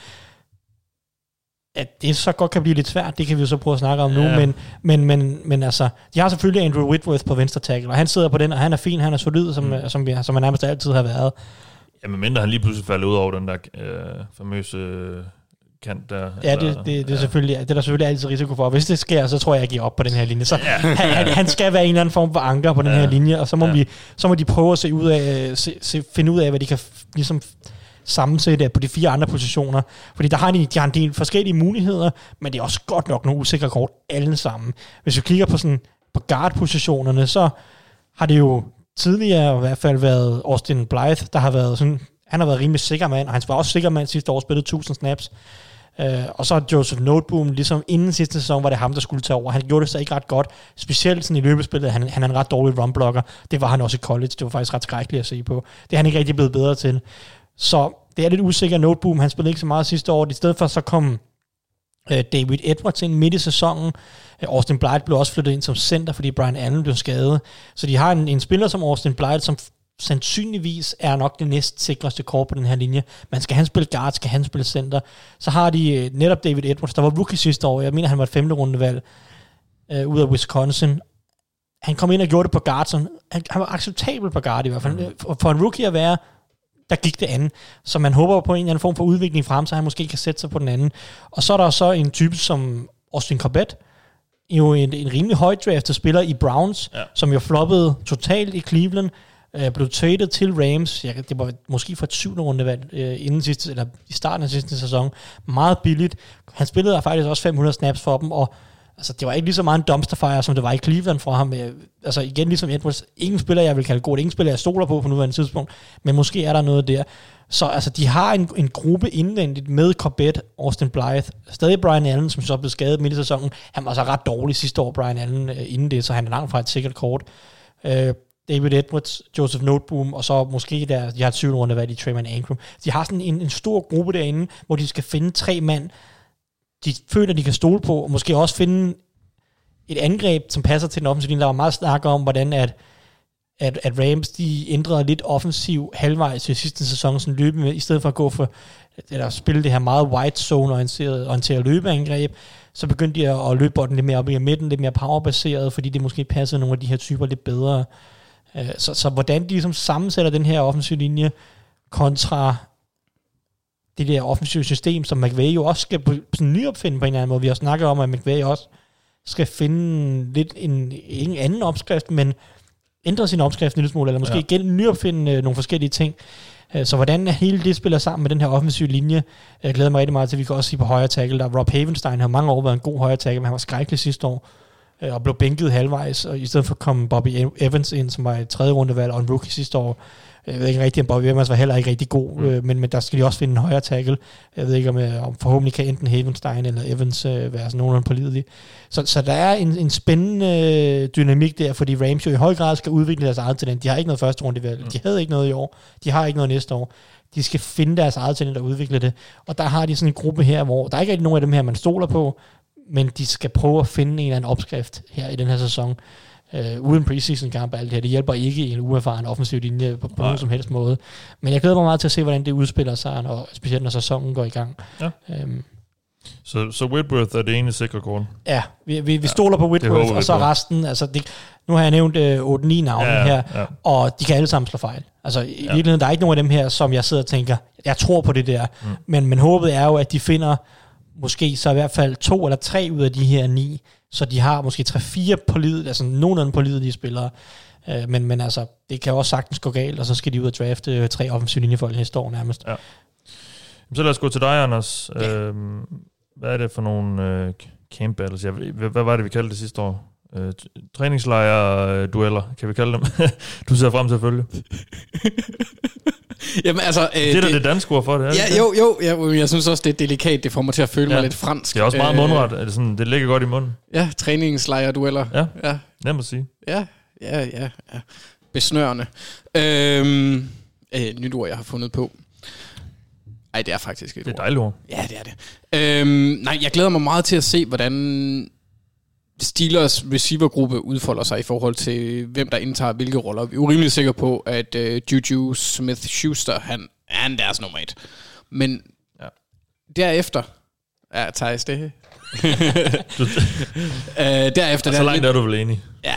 At det så godt kan blive lidt svært, det kan vi jo så prøve at snakke om ja. nu, men, men, men, men altså, de har selvfølgelig Andrew Whitworth på venstre tackle, og han sidder på den, og han er fin, han er solid, som, mm. som, vi, som han nærmest altid har været. Ja, men mindre han lige pludselig falder ud over den der øh, famøse kant der. Ja, det, det, det, er ja. selvfølgelig, det er der selvfølgelig altid risiko for. Hvis det sker, så tror jeg, jeg giver op på den her linje. Så ja. han, han, han skal være en eller anden form for anker på den ja. her linje, og så må, ja. vi, så må de prøve at se ud af, se, se, finde ud af, hvad de kan ligesom sammensætte på de fire andre positioner. Fordi der har de, de har en del forskellige muligheder, men det er også godt nok nogle usikre kort alle sammen. Hvis vi kigger på, sådan, på guard-positionerne, så har det jo tidligere i hvert fald været Austin Blythe, der har været sådan, han har været rimelig sikker mand, og han var også sikker mand sidste år, spillet 1000 snaps. Øh, og så Joseph Noteboom, ligesom inden sidste sæson, var det ham, der skulle tage over. Han gjorde det så ikke ret godt, specielt sådan i løbespillet. Han, han er en ret dårlig runblocker. Det var han også i college. Det var faktisk ret skrækkeligt at se på. Det er han ikke rigtig blevet bedre til. Så det er lidt usikker Noteboom. Han spillede ikke så meget sidste år. I stedet for så kom uh, David Edwards ind midt i sæsonen. Øh, Austin Blythe blev også flyttet ind som center, fordi Brian Allen blev skadet. Så de har en, en spiller som Austin Blythe, som sandsynligvis er nok det næst sikreste kort på den her linje. Man skal han spille guard, skal han spille center. Så har de uh, netop David Edwards, der var rookie sidste år. Jeg mener, han var et femte rundevalg uh, ud af Wisconsin. Han kom ind og gjorde det på guard, så han, han var acceptabel på guard i hvert fald. Mm. For, for en rookie at være der gik det andet. Så man håber på en eller anden form for udvikling frem, så han måske kan sætte sig på den anden. Og så er der så en type som Austin Corbett, jo en, en rimelig højt draftet spiller i Browns, ja. som jo floppede totalt i Cleveland, øh, blev traded til Rams, ja, det var måske for et syvende rundevalg øh, inden sidste, eller i starten af sidste sæson, meget billigt. Han spillede faktisk også 500 snaps for dem, og altså, det var ikke lige så meget en dumpster fire, som det var i Cleveland for ham. Øh, altså igen, ligesom Edwards, ingen spiller, jeg vil kalde god, ingen spiller, jeg stoler på på nuværende tidspunkt, men måske er der noget der. Så altså, de har en, en gruppe indvendigt med Corbett, Austin Blythe, stadig Brian Allen, som så blev skadet midt i sæsonen. Han var så ret dårlig sidste år, Brian Allen, øh, inden det, så han er langt fra et sikkert kort. Øh, David Edwards, Joseph Noteboom, og så måske der, de har et syvende runde valg i Trayman Ankrum. De har sådan en, en stor gruppe derinde, hvor de skal finde tre mand, de føler, de kan stole på, og måske også finde et angreb, som passer til den offensiv linje. Der var meget snak om, hvordan at, at, at Rams, de ændrede lidt offensiv halvvejs i sidste sæson, sådan løbe med, i stedet for at gå for, eller spille det her meget white zone orienteret, orienteret løbeangreb, så begyndte de at, at løbe bolden lidt mere op i midten, lidt mere powerbaseret, fordi det måske passede nogle af de her typer lidt bedre. Øh, så, så hvordan de ligesom sammensætter den her offensiv linje kontra det der offensive system, som McVay jo også skal sådan nyopfinde på en eller anden måde. Vi har snakket om, at McVay også skal finde lidt en, en anden opskrift, men ændre sin opskrift en lille smule, eller måske ja. igen nyopfinde øh, nogle forskellige ting. Øh, så hvordan hele det spiller sammen med den her offensive linje, jeg glæder mig rigtig meget til, at vi kan også sige på højre tackle, der Rob Havenstein har mange år været en god højre tackle, men han var skrækkelig sidste år, øh, og blev bænket halvvejs, og i stedet for kom Bobby Evans ind, som var et tredje rundevalg og en rookie sidste år, jeg ved ikke rigtigt, om Bobby Evans var heller ikke rigtig god, mm. øh, men, men der skal de også finde en højere tackle. Jeg ved ikke, om, øh, om forhåbentlig kan enten Havenstein eller Evans øh, være sådan nogenlunde pålidelig. Så, så der er en, en spændende øh, dynamik der, fordi Rams jo i høj grad skal udvikle deres eget talent. De har ikke noget første runde valg. Mm. De havde ikke noget i år. De har ikke noget næste år. De skal finde deres eget talent og udvikle det. Og der har de sådan en gruppe her, hvor der er ikke rigtig nogen af dem her, man stoler på, men de skal prøve at finde en eller anden opskrift her i den her sæson øh, uden preseason kamp alt det her. Det hjælper ikke en uerfaren offensiv linje på, på nogen som helst måde. Men jeg glæder mig meget til at se, hvordan det udspiller sig, når, specielt når sæsonen går i gang. Ja. Øhm. Så, så Whitworth er det ene sikre kort? Ja, vi, vi, vi ja, stoler på Whitworth, og så resten, altså det, nu har jeg nævnt øh, 8-9 navne ja, her, ja. og de kan alle sammen slå fejl. Altså i ja. virkeligheden, der er ikke nogen af dem her, som jeg sidder og tænker, jeg tror på det der, mm. men, men håbet er jo, at de finder måske så i hvert fald to eller tre ud af de her ni, så de har måske 3-4 pålidelige, altså nogenlunde pålidelige spillere. Øh, men, men altså, det kan også sagtens gå galt, og så skal de ud og drafte øh, tre offensive linjefolk næste år nærmest. Ja. Så lad os gå til dig, Anders. Ja. Øhm, hvad er det for nogle øh, camp battles? Ja, hvad, hvad var det, vi kaldte det sidste år? Øh, træningslejre-dueller, kan vi kalde dem. du ser frem til at følge. Jamen, altså, øh, det er da det, det danske ord for det, er ja, det? Jo, jo, ja, jeg synes også, det er delikat. Det får mig til at føle ja. mig lidt fransk. Det er også meget øh, mundret. Det, sådan, det ligger godt i munden. Ja, træningslejre-dueller. Ja, ja. nemt at sige. Ja, ja, ja. ja. Besnørende. Øhm, øh, nyt ord, jeg har fundet på. Ej, det er faktisk et Det er ord. dejligt ord. Ja, det er det. Øhm, nej, jeg glæder mig meget til at se, hvordan Steelers receivergruppe udfolder sig i forhold til, hvem der indtager hvilke roller. Vi er jo rimelig sikre på, at uh, Juju Smith-Schuster, han er han deres nummer et. Men Ja. derefter... Ja, Thijs, det... uh, derefter... Og så der langt er du vel enig. Ja.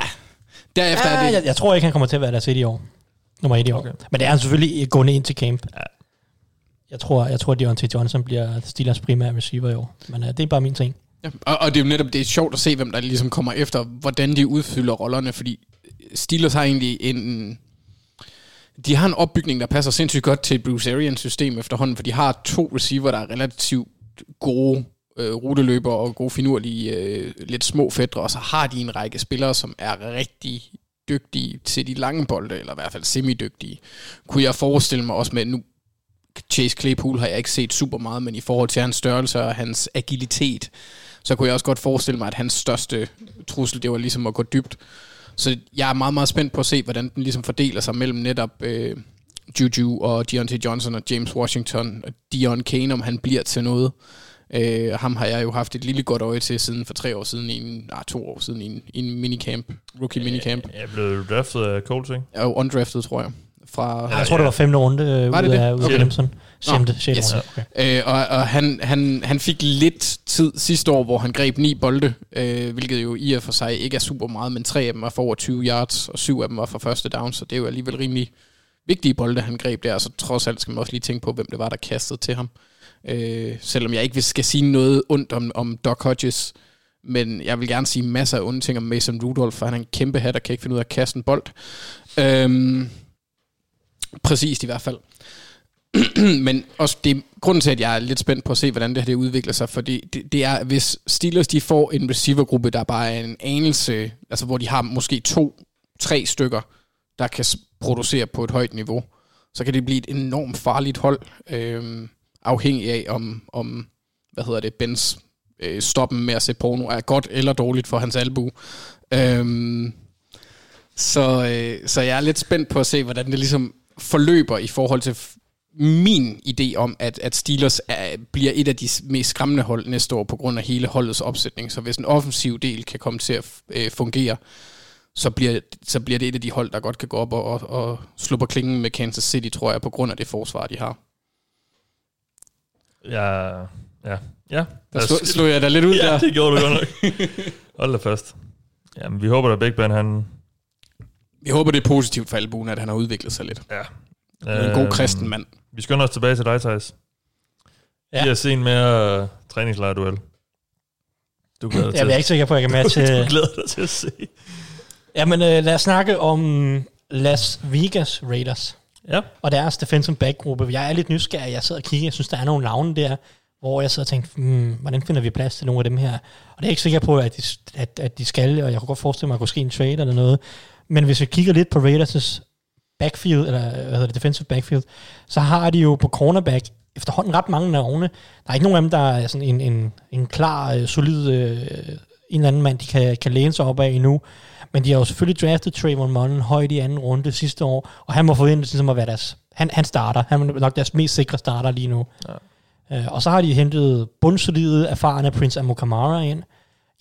Derefter Ja, er det... jeg, jeg tror ikke, han kommer til at være deres et i år. Nummer et i år. Okay. Men det er han selvfølgelig gående ind til camp. Ja. Jeg tror, jeg tror, Deontay Johnson bliver Steelers primære receiver i år. Men uh, det er bare min ting. Ja, og, og det er jo netop det er sjovt at se, hvem der ligesom kommer efter, hvordan de udfylder rollerne, fordi Steelers har egentlig en... De har en opbygning, der passer sindssygt godt til Bruce Arians system efterhånden, for de har to receiver, der er relativt gode øh, ruteløber og gode finurlige, øh, lidt små fædre, og så har de en række spillere, som er rigtig dygtige til de lange bolde, eller i hvert fald semi-dygtige. Kunne jeg forestille mig også med, nu Chase Claypool har jeg ikke set super meget, men i forhold til hans størrelse og hans agilitet, så kunne jeg også godt forestille mig, at hans største trussel, det var ligesom at gå dybt. Så jeg er meget, meget spændt på at se, hvordan den ligesom fordeler sig mellem netop øh, Juju og Deontay Johnson og James Washington og Dion Kane, om han bliver til noget. Øh, ham har jeg jo haft et lille godt øje til siden for tre år siden, i en, nej, to år siden i en, i en minicamp, rookie minicamp. Jeg blev draftet af Colts, ikke? Jeg er jo undrafted, tror jeg. Fra, Ja, jeg tror, det var femte runde øh, Var det ud det? af, ud af Okay. Clemson. Femte, sjette yes. runde. Okay. Øh, og og han, han, han fik lidt tid sidste år, hvor han greb ni bolde, øh, hvilket jo i og for sig ikke er super meget, men tre af dem var for over 20 yards, og syv af dem var for første down, så det er jo alligevel rimelig vigtige bolde, han greb der, og så trods alt skal man også lige tænke på, hvem det var, der kastede til ham. Øh, selvom jeg ikke vil- skal sige noget ondt om, om Doc Hodges, men jeg vil gerne sige masser af onde ting om Mason Rudolph, for han er en kæmpe hat og kan ikke finde ud af at kaste en bold. Øhm, præcist i hvert fald. Men også det, grunden til, at jeg er lidt spændt på at se, hvordan det her det udvikler sig, fordi det, det er, hvis Steelers de får en receivergruppe, der bare er en anelse, altså hvor de har måske to, tre stykker, der kan producere på et højt niveau, så kan det blive et enormt farligt hold, øh, afhængig af om, om hvad hedder det, Bens øh, stoppen med at se porno er godt eller dårligt for hans albu. Øh, så, øh, så jeg er lidt spændt på at se, hvordan det ligesom forløber i forhold til min idé om, at, at Steelers er, bliver et af de mest skræmmende hold næste år på grund af hele holdets opsætning. Så hvis en offensiv del kan komme til at øh, fungere, så bliver, så bliver det et af de hold, der godt kan gå op og, og, og slå på klingen med Kansas City, tror jeg, på grund af det forsvar, de har. Ja, ja, ja. Der slog, slog jeg da lidt ud ja, der. det gjorde du godt nok. Hold da fast. Jamen, vi håber, at Big Ben, han... Jeg håber, det er positivt for albuen, at han har udviklet sig lidt. Ja. Han er en god kristen mand. Vi skynder os tilbage til dig, Thijs. Ja. Vi har set en mere uh, træningslejrduel. Du glæder dig Jeg er til. ikke sikker på, at jeg kan matche... du glæder dig til at se. Jamen, øh, lad os snakke om Las Vegas Raiders. Ja. Og deres defensive back-gruppe. Jeg er lidt nysgerrig. Jeg sidder og kigger. Jeg synes, der er nogle navne der, hvor jeg sidder og tænker, hmm, hvordan finder vi plads til nogle af dem her? Og det er jeg ikke sikker på, at de, at, at de skal, og jeg kunne godt forestille mig, at der kunne ske en trade eller noget. Men hvis vi kigger lidt på Raiders' backfield, eller hvad hedder det, defensive backfield, så har de jo på cornerback efterhånden ret mange navne. Der er ikke nogen af dem, der er sådan en, en, en klar, øh, solid, øh, en eller anden mand, de kan, kan læne sig op af endnu. Men de har jo selvfølgelig draftet Trayvon Mullen højt i anden runde sidste år, og han må forventes ligesom at være deres... Han, han starter. Han er nok deres mest sikre starter lige nu. Ja. Uh, og så har de hentet bundsolide, erfarne Prince Amukamara ind.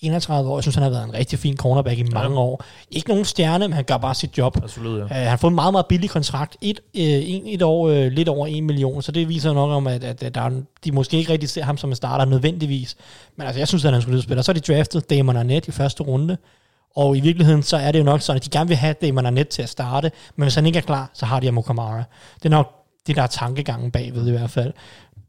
31 år. Jeg synes, han har været en rigtig fin cornerback i mange Ja. år. Ikke nogen stjerne, men han gør bare sit job. Absolut, ja. Uh, han har fået en meget, meget billig kontrakt. Et, uh, en, et år uh, lidt over en million, så det viser nok om, at, at, at der er, de måske ikke rigtig ser ham som en starter nødvendigvis. Men altså, jeg synes, at han skulle spille. Så har de draftet Damon Arnett i første runde. Og i virkeligheden, så er det jo nok sådan, at de gerne vil have Damon Arnett til at starte, men hvis han ikke er klar, så har de Amo Kamara. Det er nok det, der er tankegangen bagved i hvert fald.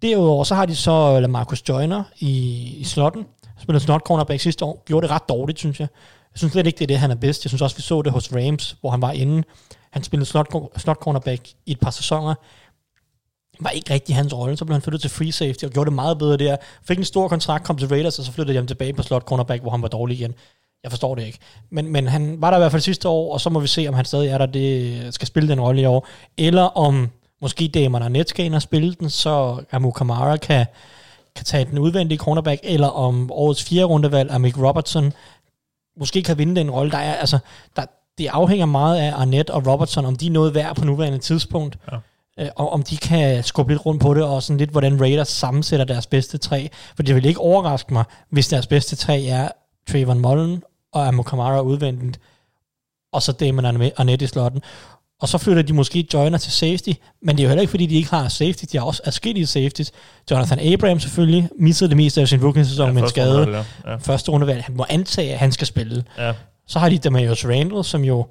Derudover, så har de så Lamarcus Joyner i, i slotten. Spillede slot cornerback sidste år. Gjorde det ret dårligt, synes jeg. Jeg synes slet ikke, det er det, han er bedst. Jeg synes også, vi så det hos Rams, hvor han var inde. Han spillede slot, slot cornerback i et par sæsoner. Det var ikke rigtig hans rolle. Så blev han flyttet til free safety og gjorde det meget bedre der. Fik en stor kontrakt, kom til Raiders, og så flyttede de ham tilbage på slot cornerback, hvor han var dårlig igen. Jeg forstår det ikke. Men, men han var der i hvert fald sidste år, og så må vi se, om han stadig er der, det skal spille den rolle i år. Eller om måske Damon Arnett skal ind og spille den, så Amu Kamara kan, kan tage den udvendige cornerback, eller om årets fjerde rundevalg, Amik Robertson, måske kan vinde den rolle. Der er, altså, der, det afhænger meget af Arnett og Robertson, om de er noget værd på nuværende tidspunkt. Ja. øh, og om de kan skubbe lidt rundt på det, og sådan lidt, hvordan Raiders sammensætter deres bedste tre. For det vil ikke overraske mig, hvis deres bedste tre er Trayvon Mullen og Amo Kamara udvendigt, og så Damon Arnett i slotten. Og så flytter de måske Joyner til safety, men det er jo heller ikke, fordi de ikke har safety. De har også adskillige safeties. Jonathan Abraham selvfølgelig missede det meste af sin rookie-sæson Ja, med en skade. rundevalg, ja. Ja. Første rundevalg. Han må antage, at han skal spille. Ja. Så har de Demarius Randall, som jo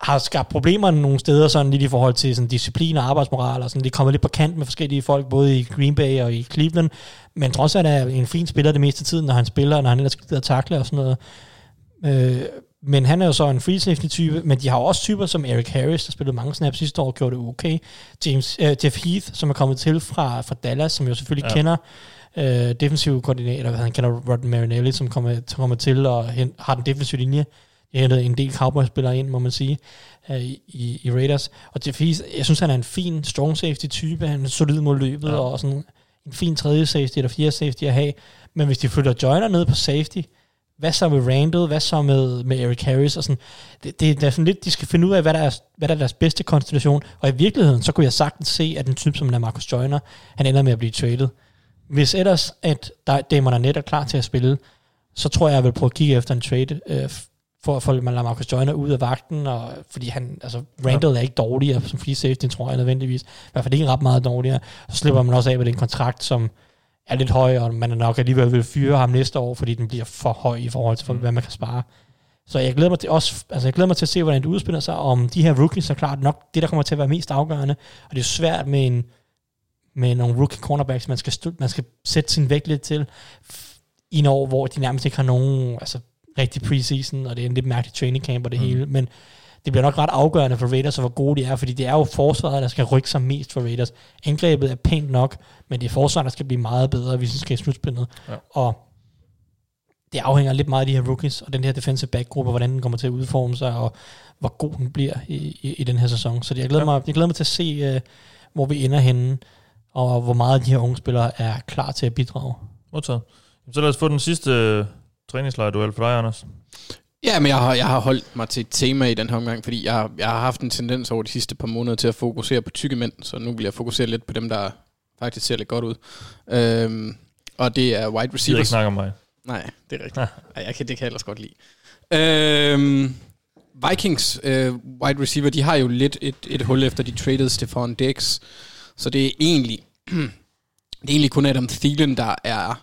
har skabt problemer nogle steder, sådan lidt i forhold til sådan disciplin og arbejdsmoral, og sådan, det er kommet lidt på kant med forskellige folk, både i Green Bay og i Cleveland, men trods alt er en fin spiller det meste af tiden, når han spiller, når han ellers gider at takle og sådan noget. Øh, men han er jo så en free safety type, men de har også typer som Eric Harris, der spillede mange snaps sidste år, og gjorde det okay. James, øh, Jeff Heath, som er kommet til fra, fra Dallas, som jo selvfølgelig Ja. kender øh, defensiv koordinator, han kender Rod Marinelli, som kommer, kommer til og hen, har den defensive linje. De har hentet en del Cowboys-spillere ind, må man sige, øh, i, i Raiders. Og Jeff Heath, jeg synes, han er en fin strong safety-type. Han er solid mod løbet, Ja. ja. og sådan en fin tredje safety eller fjerde safety at have. Men hvis de flytter Joyner ned på safety, hvad så med Randall, hvad så med, med Eric Harris, og sådan, det, det, det er sådan lidt, de skal finde ud af, hvad der, er, hvad der er deres bedste konstellation, og i virkeligheden, så kunne jeg sagtens se, at en type som Marcus Joyner, han ender med at blive traded. Hvis ellers, at der, Damon Arnett er klar til at spille, så tror jeg, jeg vil prøve at kigge efter en trade, øh, for at få Marcus Joyner ud af vagten, og, fordi han, altså, Randall er ikke dårligere som free safety, tror jeg nødvendigvis. I hvert fald ikke ret meget dårligere. Så slipper man også af med den kontrakt, som er lidt høj, og man er nok alligevel vil fyre ham næste år, fordi den bliver for høj i forhold til, hvad man kan spare. Så jeg glæder mig til også, altså jeg glæder mig til at se, hvordan det udspiller sig, om de her rookies er klart nok det, der kommer til at være mest afgørende. Og det er svært med en med nogle rookie cornerbacks, man skal, støt, man skal sætte sin vægt lidt til i en år, hvor de nærmest ikke har nogen altså, rigtig preseason, og det er en lidt mærkelig training camp og det mm. hele, men det bliver nok ret afgørende for Raiders, og hvor gode de er, fordi det er jo forsvaret, der skal rykke sig mest for Raiders. Angrebet er pænt nok, men det er forsvaret, der skal blive meget bedre, hvis de skal i slutspillet. Ja. Og det afhænger lidt meget af de her rookies, og den her defensive back-gruppe, hvordan den kommer til at udforme sig, og hvor god den bliver i, i, i den her sæson. Så det, jeg, glæder Ja. mig, jeg glæder mig til at se, uh, hvor vi ender henne, og hvor meget af de her unge spillere er klar til at bidrage. Modtaget. Så lad os få den sidste øh, træningslejrduel for dig, Anders. Ja, men jeg har, jeg har holdt mig til et tema i den her omgang, fordi jeg, jeg har haft en tendens over de sidste par måneder til at fokusere på tykke mænd, så nu vil jeg fokusere lidt på dem, der faktisk ser lidt godt ud. Øhm, og det er wide Jeg ikke receivers. snakke om mig. Nej, det er rigtigt. Ja. Ej, jeg kan, det kan jeg ellers godt lide. Øhm, Vikings øh, wide receiver, de har jo lidt et, et hul efter de traded Stefan Diggs. Så det er egentlig, det er egentlig kun Adam Thielen, der er,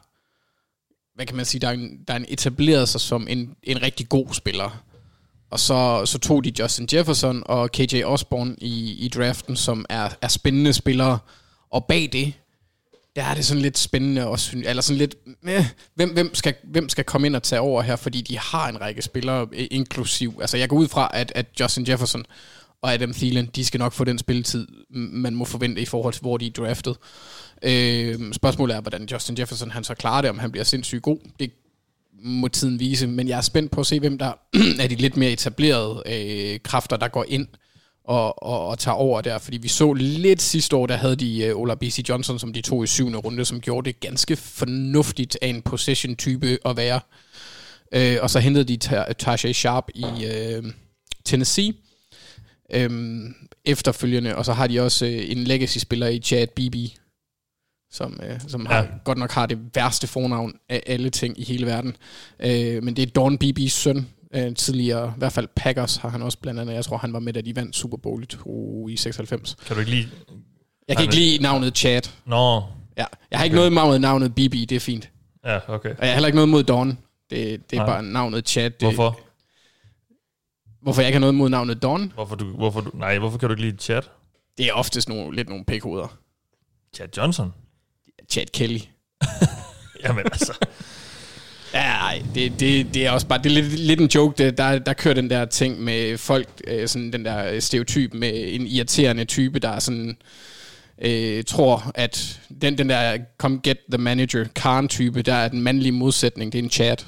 hvad kan man sige, der er, en, der er en etableret sig som en, en rigtig god spiller. Og så, så tog de Justin Jefferson og KJ Osborne i, i draften, som er, er spændende spillere. Og bag det, der er det sådan lidt spændende, og syn- eller sådan lidt, eh, hvem, hvem, skal, hvem skal komme ind og tage over her, fordi de har en række spillere, inklusiv, altså jeg går ud fra, at, at Justin Jefferson og Adam Thielen, de skal nok få den spilletid, man må forvente i forhold til, hvor de er draftet. Øh, spørgsmålet er, hvordan Justin Jefferson han så klarer det, om han bliver sindssygt god. Det må tiden vise, men jeg er spændt på at se, hvem der er de lidt mere etablerede øh, kræfter, der går ind og, og, og tager over der, fordi vi så lidt sidste år, der havde de øh, Ola B.C. Johnson, som de tog i syvende runde, som gjorde det ganske fornuftigt af en possession-type at være. Øh, og så hentede de Tajay Sharp i øh, Tennessee øhm, efterfølgende, og så har de også øh, en legacy-spiller i Chad Bibi, som, øh, som ja. Har, godt nok har det værste fornavn af alle ting i hele verden. Øh, men det er Dawn Beebes søn, øh, tidligere, i hvert fald Packers har han også blandt andet. Jeg tror, han var med, da de vandt Super Bowl i, to, i 96. Kan du ikke lide... Jeg kan ikke lide navnet Chad. Nå, Ja. Jeg har ikke noget imod navnet Bibi, det er fint. ja, okay. Og jeg har heller ikke noget mod Dawn. Det, det er Nej. bare navnet Chad. Det, Hvorfor? Hvorfor jeg ikke har noget mod navnet Dawn? Hvorfor, du, hvorfor du, nej, hvorfor kan du ikke lide Chad? Det er oftest nogle, lidt nogle pikhoveder. Chad Johnson? Chad Kelly. Jamen altså, Ja, ej, det, det, det er også bare, det er lidt, lidt en joke, det, der, der kører den der ting med folk, øh, sådan den der stereotyp med en irriterende type, der er sådan, øh, tror, at den, den der come get the manager, Karen-type, der er den mandlige modsætning, det er en chat.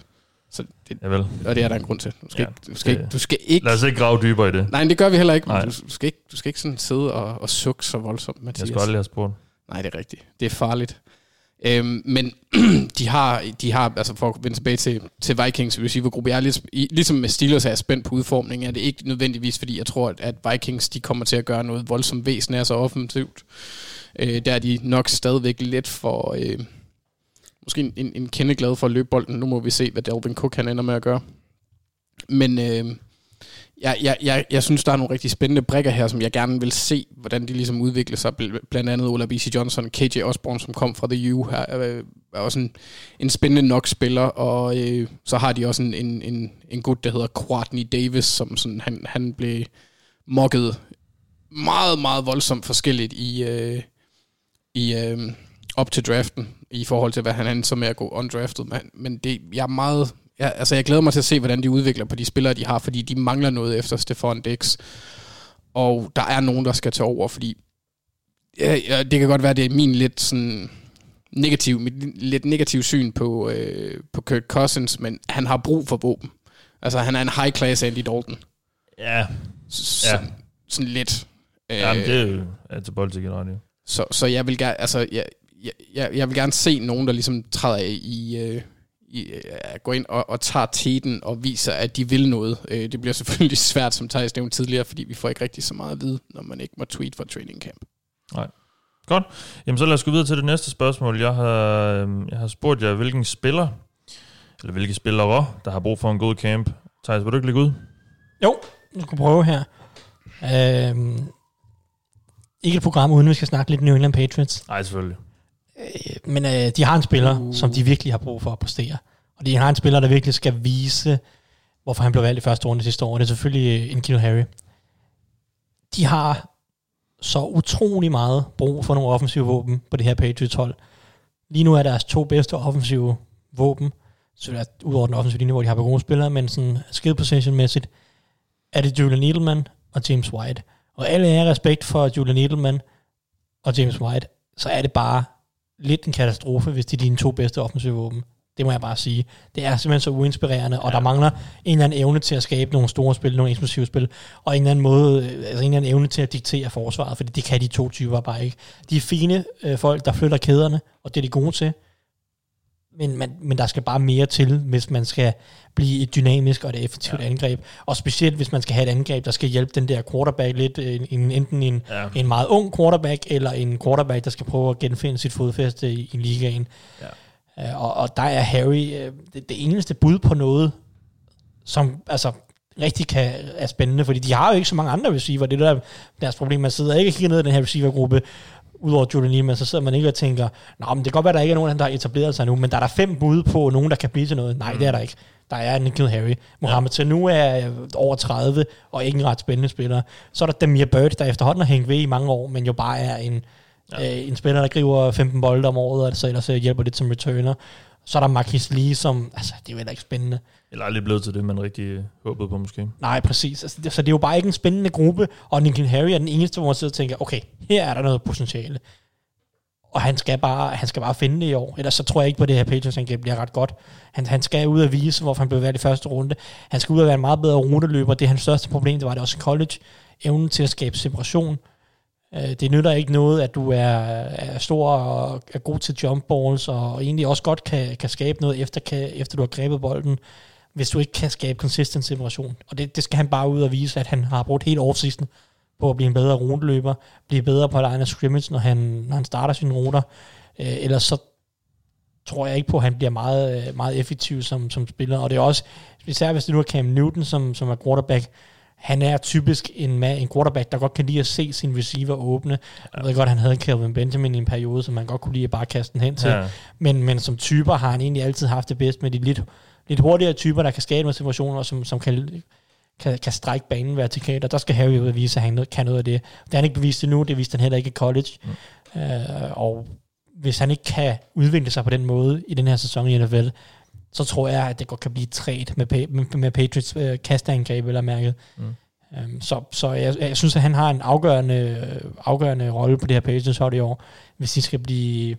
Så det, javel. og det er der en grund til. Du skal, Ja, ikke, du skal, det- ikke, du skal ikke... Lad os ikke grave dybere i det. Nej, det gør vi heller ikke. Nej. Du, du, skal ikke du skal ikke sådan sidde og, og sukke så voldsomt, Jeg Mathias. skulle aldrig have spurgt. Nej, det er rigtigt. Det er farligt. Øhm, men de har, de har, altså for at vende tilbage til, til Vikings receivergruppe, jeg er lidt, ligesom med Steelers er jeg spændt på udformningen, er det ikke nødvendigvis, fordi jeg tror, at, at Vikings de kommer til at gøre noget voldsomt væsen af så offensivt. Øh, der er de nok stadigvæk lidt for, øh, måske en, en, en kende glad for at løbe bolden. Nu må vi se, hvad Dalvin Cook han ender med at gøre. Men øh, jeg, jeg, jeg, jeg synes, der er nogle rigtig spændende brikker her, som jeg gerne vil se, hvordan de ligesom udvikler sig. Bl- Blandt andet Ola B.C. Johnson, KJ Osborne, som kom fra The U, her, er, er også en, en spændende nok spiller, og øh, så har de også en, en, en, en gut, der hedder Courtney Davis, som sådan, han, han blev mokket meget, meget voldsomt forskelligt i, øh, i øh, op til draften, i forhold til, hvad han endte så med at gå undrafted. Men, men det, jeg er meget... Jeg, altså, jeg glæder mig til at se, hvordan de udvikler på de spillere, de har, fordi de mangler noget efter Stefan Dix. Og der er nogen, der skal tage over, fordi ja, ja, det kan godt være, det er min lidt sådan negativ, mit lidt negativ syn på, øh, på Kirk Cousins, men han har brug for våben. Altså, han er en high-class Andy Dalton. Ja, S- Ja. Sådan, lidt. Øh, ja men det er jo ja, til politik ret, jo. så, så jeg vil gerne, altså, jeg, jeg, jeg, jeg vil gerne se nogen, der ligesom træder i øh, går ind og, og tager teten og viser, at de vil noget. Øh, det bliver selvfølgelig svært, som Thijs nævnte tidligere, fordi vi får ikke rigtig så meget at vide, når man ikke må tweet fra training camp. Godt. Jamen så lad os gå videre til det næste spørgsmål. Jeg har, øhm, jeg har spurgt jer, hvilken spiller, eller hvilke spillere, der har brug for en god camp. Thijs, vil du ikke lægge ud? Jo, jeg skal prøve her. Øhm, ikke et program, uden vi skal snakke lidt New England Patriots. Nej, selvfølgelig. Øh, men øh, de har en spiller, uh. som de virkelig har brug for at præstere. Og de har en spiller, der virkelig skal vise, hvorfor han blev valgt i første runde sidste år. Og det er selvfølgelig øh, Enkino Harry. De har så utrolig meget brug for nogle offensive våben på det her Patriots-hold. Lige nu er deres to bedste offensive våben, så er ud over den offensive linje, hvor de har på gode spillere, men sådan skill position-mæssigt, er det Julian Edelman og James White. Og alle er respekt for Julian Edelman og James White, så er det bare lidt en katastrofe, hvis de er dine to bedste offensive våben. Det må jeg bare sige. Det er simpelthen så uinspirerende, og Ja. der mangler en eller anden evne til at skabe nogle store spil, nogle eksplosive spil, og en eller anden måde, øh, altså en eller anden evne til at diktere forsvaret, fordi det kan de to typer bare ikke. De er fine øh, folk, der flytter kæderne, og det er de gode til, men, man, men der skal bare mere til, hvis man skal blive et dynamisk og et effektivt ja. angreb. Og specielt, hvis man skal have et angreb, der skal hjælpe den der quarterback lidt, øh, en, enten en, Ja. en meget ung quarterback, eller en quarterback, der skal prøve at genfinde sit fodfæste i, i ligaen. Ja. Øh, og, og der er Harry øh, det, det eneste bud på noget, som altså rigtig kan, er spændende, fordi de har jo ikke så mange andre receiver. Det er der deres problem. Man sidder ikke og kigger ned i den her receivergruppe, udover Julian Edelman, så sidder man ikke og tænker, Nå, men det kan godt være, at der ikke er nogen, der har etableret sig nu, men der er der fem bud på nogen, der kan blive til noget. Nej, mm. det er der ikke. Der er Nikhil Harry. Mohamed ja. Sanu er øh, over 30, og ikke en ret spændende spiller. Så er der Demir Bird, der efterhånden har hængt ved i mange år, men jo bare er en, ja. øh, en spiller, der griber 15 bolde om året, og så ellers øh, hjælper lidt som returner. Så er der Marquis Lee, som, altså, det er jo heller ikke spændende. Eller aldrig blevet til det, man rigtig håbede på måske. Nej, præcis. Altså, det, så det er jo bare ikke en spændende gruppe, og Nikhil Harry er den eneste, hvor man sidder og tænker, okay, her er der noget potentiale. Og han skal bare, han skal bare finde det i år. Ellers så tror jeg ikke på, det her Patriots angreb bliver ret godt. Han, han skal ud og vise, hvorfor han blev valgt i første runde. Han skal ud og være en meget bedre ruteløber. Det er hans største problem, det var det også i college. Evnen til at skabe separation. Øh, det nytter ikke noget, at du er, er stor og er god til jump balls, og egentlig også godt kan, kan skabe noget, efter, kan, efter du har grebet bolden, hvis du ikke kan skabe consistent separation. Og det, det skal han bare ud og vise, at han har brugt hele offseason på at blive en bedre rundløber, blive bedre på line of scrimmage, når han, når han starter sine ruter. Øh, ellers så tror jeg ikke på, at han bliver meget, meget effektiv som, som spiller. Og det er også, især hvis det nu er Cam Newton, som, som er quarterback, han er typisk en, en quarterback, der godt kan lide at se sin receiver åbne. Jeg ved godt, han havde Calvin Benjamin i en periode, som man godt kunne lide at bare kaste den hen til. Ja. Men, men som typer har han egentlig altid haft det bedst med de lidt, lidt hurtigere typer, der kan skabe nogle situationer, som, som kan, kan, kan strække banen vertikalt, og der skal Harry ud vise, at han kan noget af det. Det har han ikke bevist endnu, det viste han heller ikke i college. Mm. Øh, og hvis han ikke kan udvikle sig på den måde i den her sæson i NFL, så tror jeg, at det godt kan blive træt med, med, med Patriots øh, kasteangreb eller mærket. Mm. Um, så så jeg, jeg synes, at han har en afgørende, afgørende rolle på det her Patriots hold i år, hvis de skal blive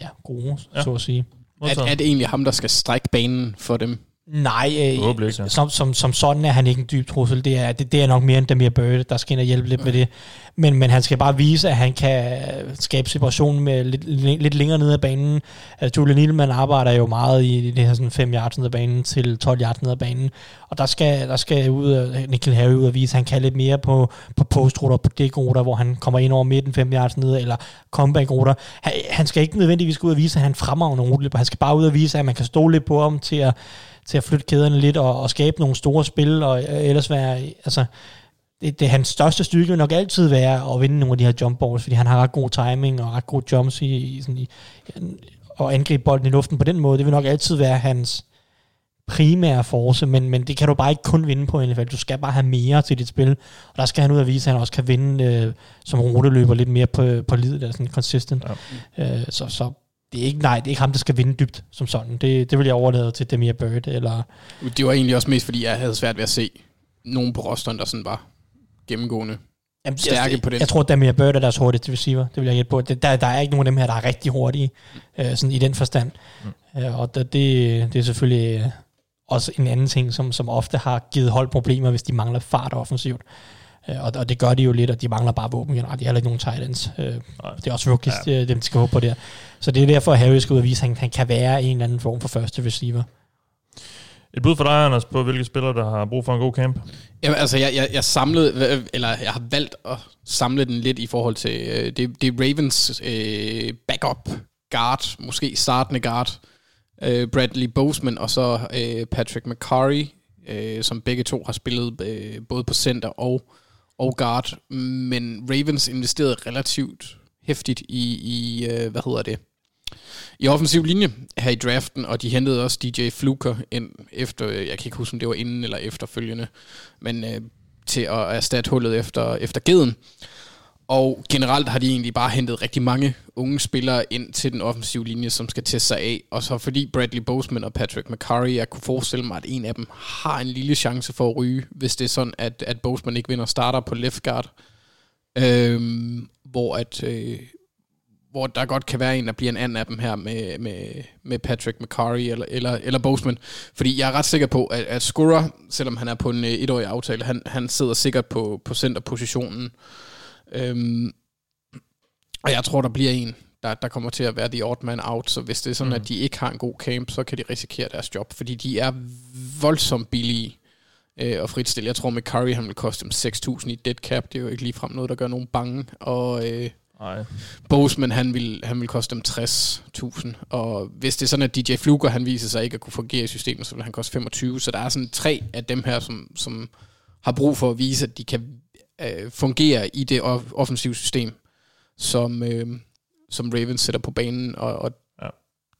ja, gode, ja. så at sige. Er, er det egentlig ham, der skal strække banen for dem? Nej, Forhåbentlig ikke, øh, som, som, som sådan er han ikke en dyb trussel. Det er, det, det er nok mere end Demir Bird, der skal ind og hjælpe lidt med det. Men, men han skal bare vise, at han kan skabe separation med lidt, lidt længere ned ad banen. Altså, Julian Nielmann arbejder jo meget i det her sådan 5 yards ned ad banen til 12 yards ned ad banen. Og der skal, der skal ud, Nikhil Harry ud og vise, at han kan lidt mere på, på postruter, på dækruter, hvor han kommer ind over midten 5 yards ned, eller comeback-ruter. Han, han skal ikke nødvendigvis gå ud og vise, at han fremragende ruteløber. Han skal bare ud og vise, at man kan stole lidt på ham til at, til at flytte kæderne lidt og, og skabe nogle store spil, og øh, ellers være, altså, det, det, hans største styrke vil nok altid være at vinde nogle af de her jump balls, fordi han har ret god timing og ret gode jumps i, i, sådan i og angribe bolden i luften på den måde. Det vil nok altid være hans primære force, men, men det kan du bare ikke kun vinde på i NFL. Du skal bare have mere til dit spil, og der skal han ud og vise, at han også kan vinde øh, som ruteløber lidt mere på, på livet, eller sådan consistent. Ja. Øh, så, så det er ikke, nej, det er ikke ham, der skal vinde dybt som sådan. Det, det vil jeg overlade til Demir Bird, eller Det var egentlig også mest, fordi jeg havde svært ved at se nogen på rosteren, der sådan var gennemgående. Jamen, Stærke jeg, på den. Jeg tror, Damir Bird er deres hurtigste receiver. Det vil jeg gætte på. Det, der, der er ikke nogen af dem her, der er rigtig hurtige, øh, sådan i den forstand. Mm. Øh, og det, det, det er selvfølgelig øh, også en anden ting, som, som ofte har givet hold problemer, hvis de mangler fart offensivt. Øh, og, og det gør de jo lidt, og de mangler bare våben generelt. De har heller ikke nogen tight ends. Øh, det er også rookies, ja. dem de skal håbe på der. Så det er derfor, at Harry skal ud og vise, at han, han kan være en eller anden form for første receiver. Et bud for dig, Anders, på hvilke spillere, der har brug for en god camp? Jamen, altså, jeg, jeg, jeg samlede, eller jeg har valgt at samle den lidt i forhold til, øh, det, det er Ravens øh, backup guard, måske startende guard, øh, Bradley Boseman, og så øh, Patrick McCurry, øh, som begge to har spillet øh, både på center og, og guard, men Ravens investerede relativt hæftigt i, i øh, hvad hedder det, i offensiv linje her i draften, og de hentede også DJ Fluker ind efter, øh, jeg kan ikke huske, om det var inden eller efterfølgende, men øh, til at erstatte hullet efter, efter geden. Og generelt har de egentlig bare hentet rigtig mange unge spillere ind til den offensive linje, som skal teste sig af. Og så fordi Bradley Boseman og Patrick McCurry, jeg kunne forestille mig, at en af dem har en lille chance for at ryge, hvis det er sådan, at, at Boseman ikke vinder starter på left guard. Øhm, hvor at... Øh, hvor der godt kan være en, der bliver en anden af dem her med, med, med Patrick McCurry eller, eller, eller Boseman. Fordi jeg er ret sikker på, at, at Skura, selvom han er på en øh, etårig aftale, han, han sidder sikkert på, på centerpositionen. Øhm, og jeg tror, der bliver en, der, der kommer til at være the odd man out. Så hvis det er sådan, mm. at de ikke har en god camp, så kan de risikere deres job. Fordi de er voldsomt billige øh, og fritstille. Jeg tror, McCurry han vil koste dem 6.000 i dead cap. Det er jo ikke ligefrem noget, der gør nogen bange. Og... Øh, Nej. Boseman, han vil, han vil koste dem 60.000, og hvis det er sådan, at DJ Fluger, han viser sig ikke at kunne fungere i systemet, så vil han koste 25, så der er sådan tre af dem her, som, som har brug for at vise, at de kan øh, fungere i det off- offensive system, som, øh, som Ravens sætter på banen, og, og Ja.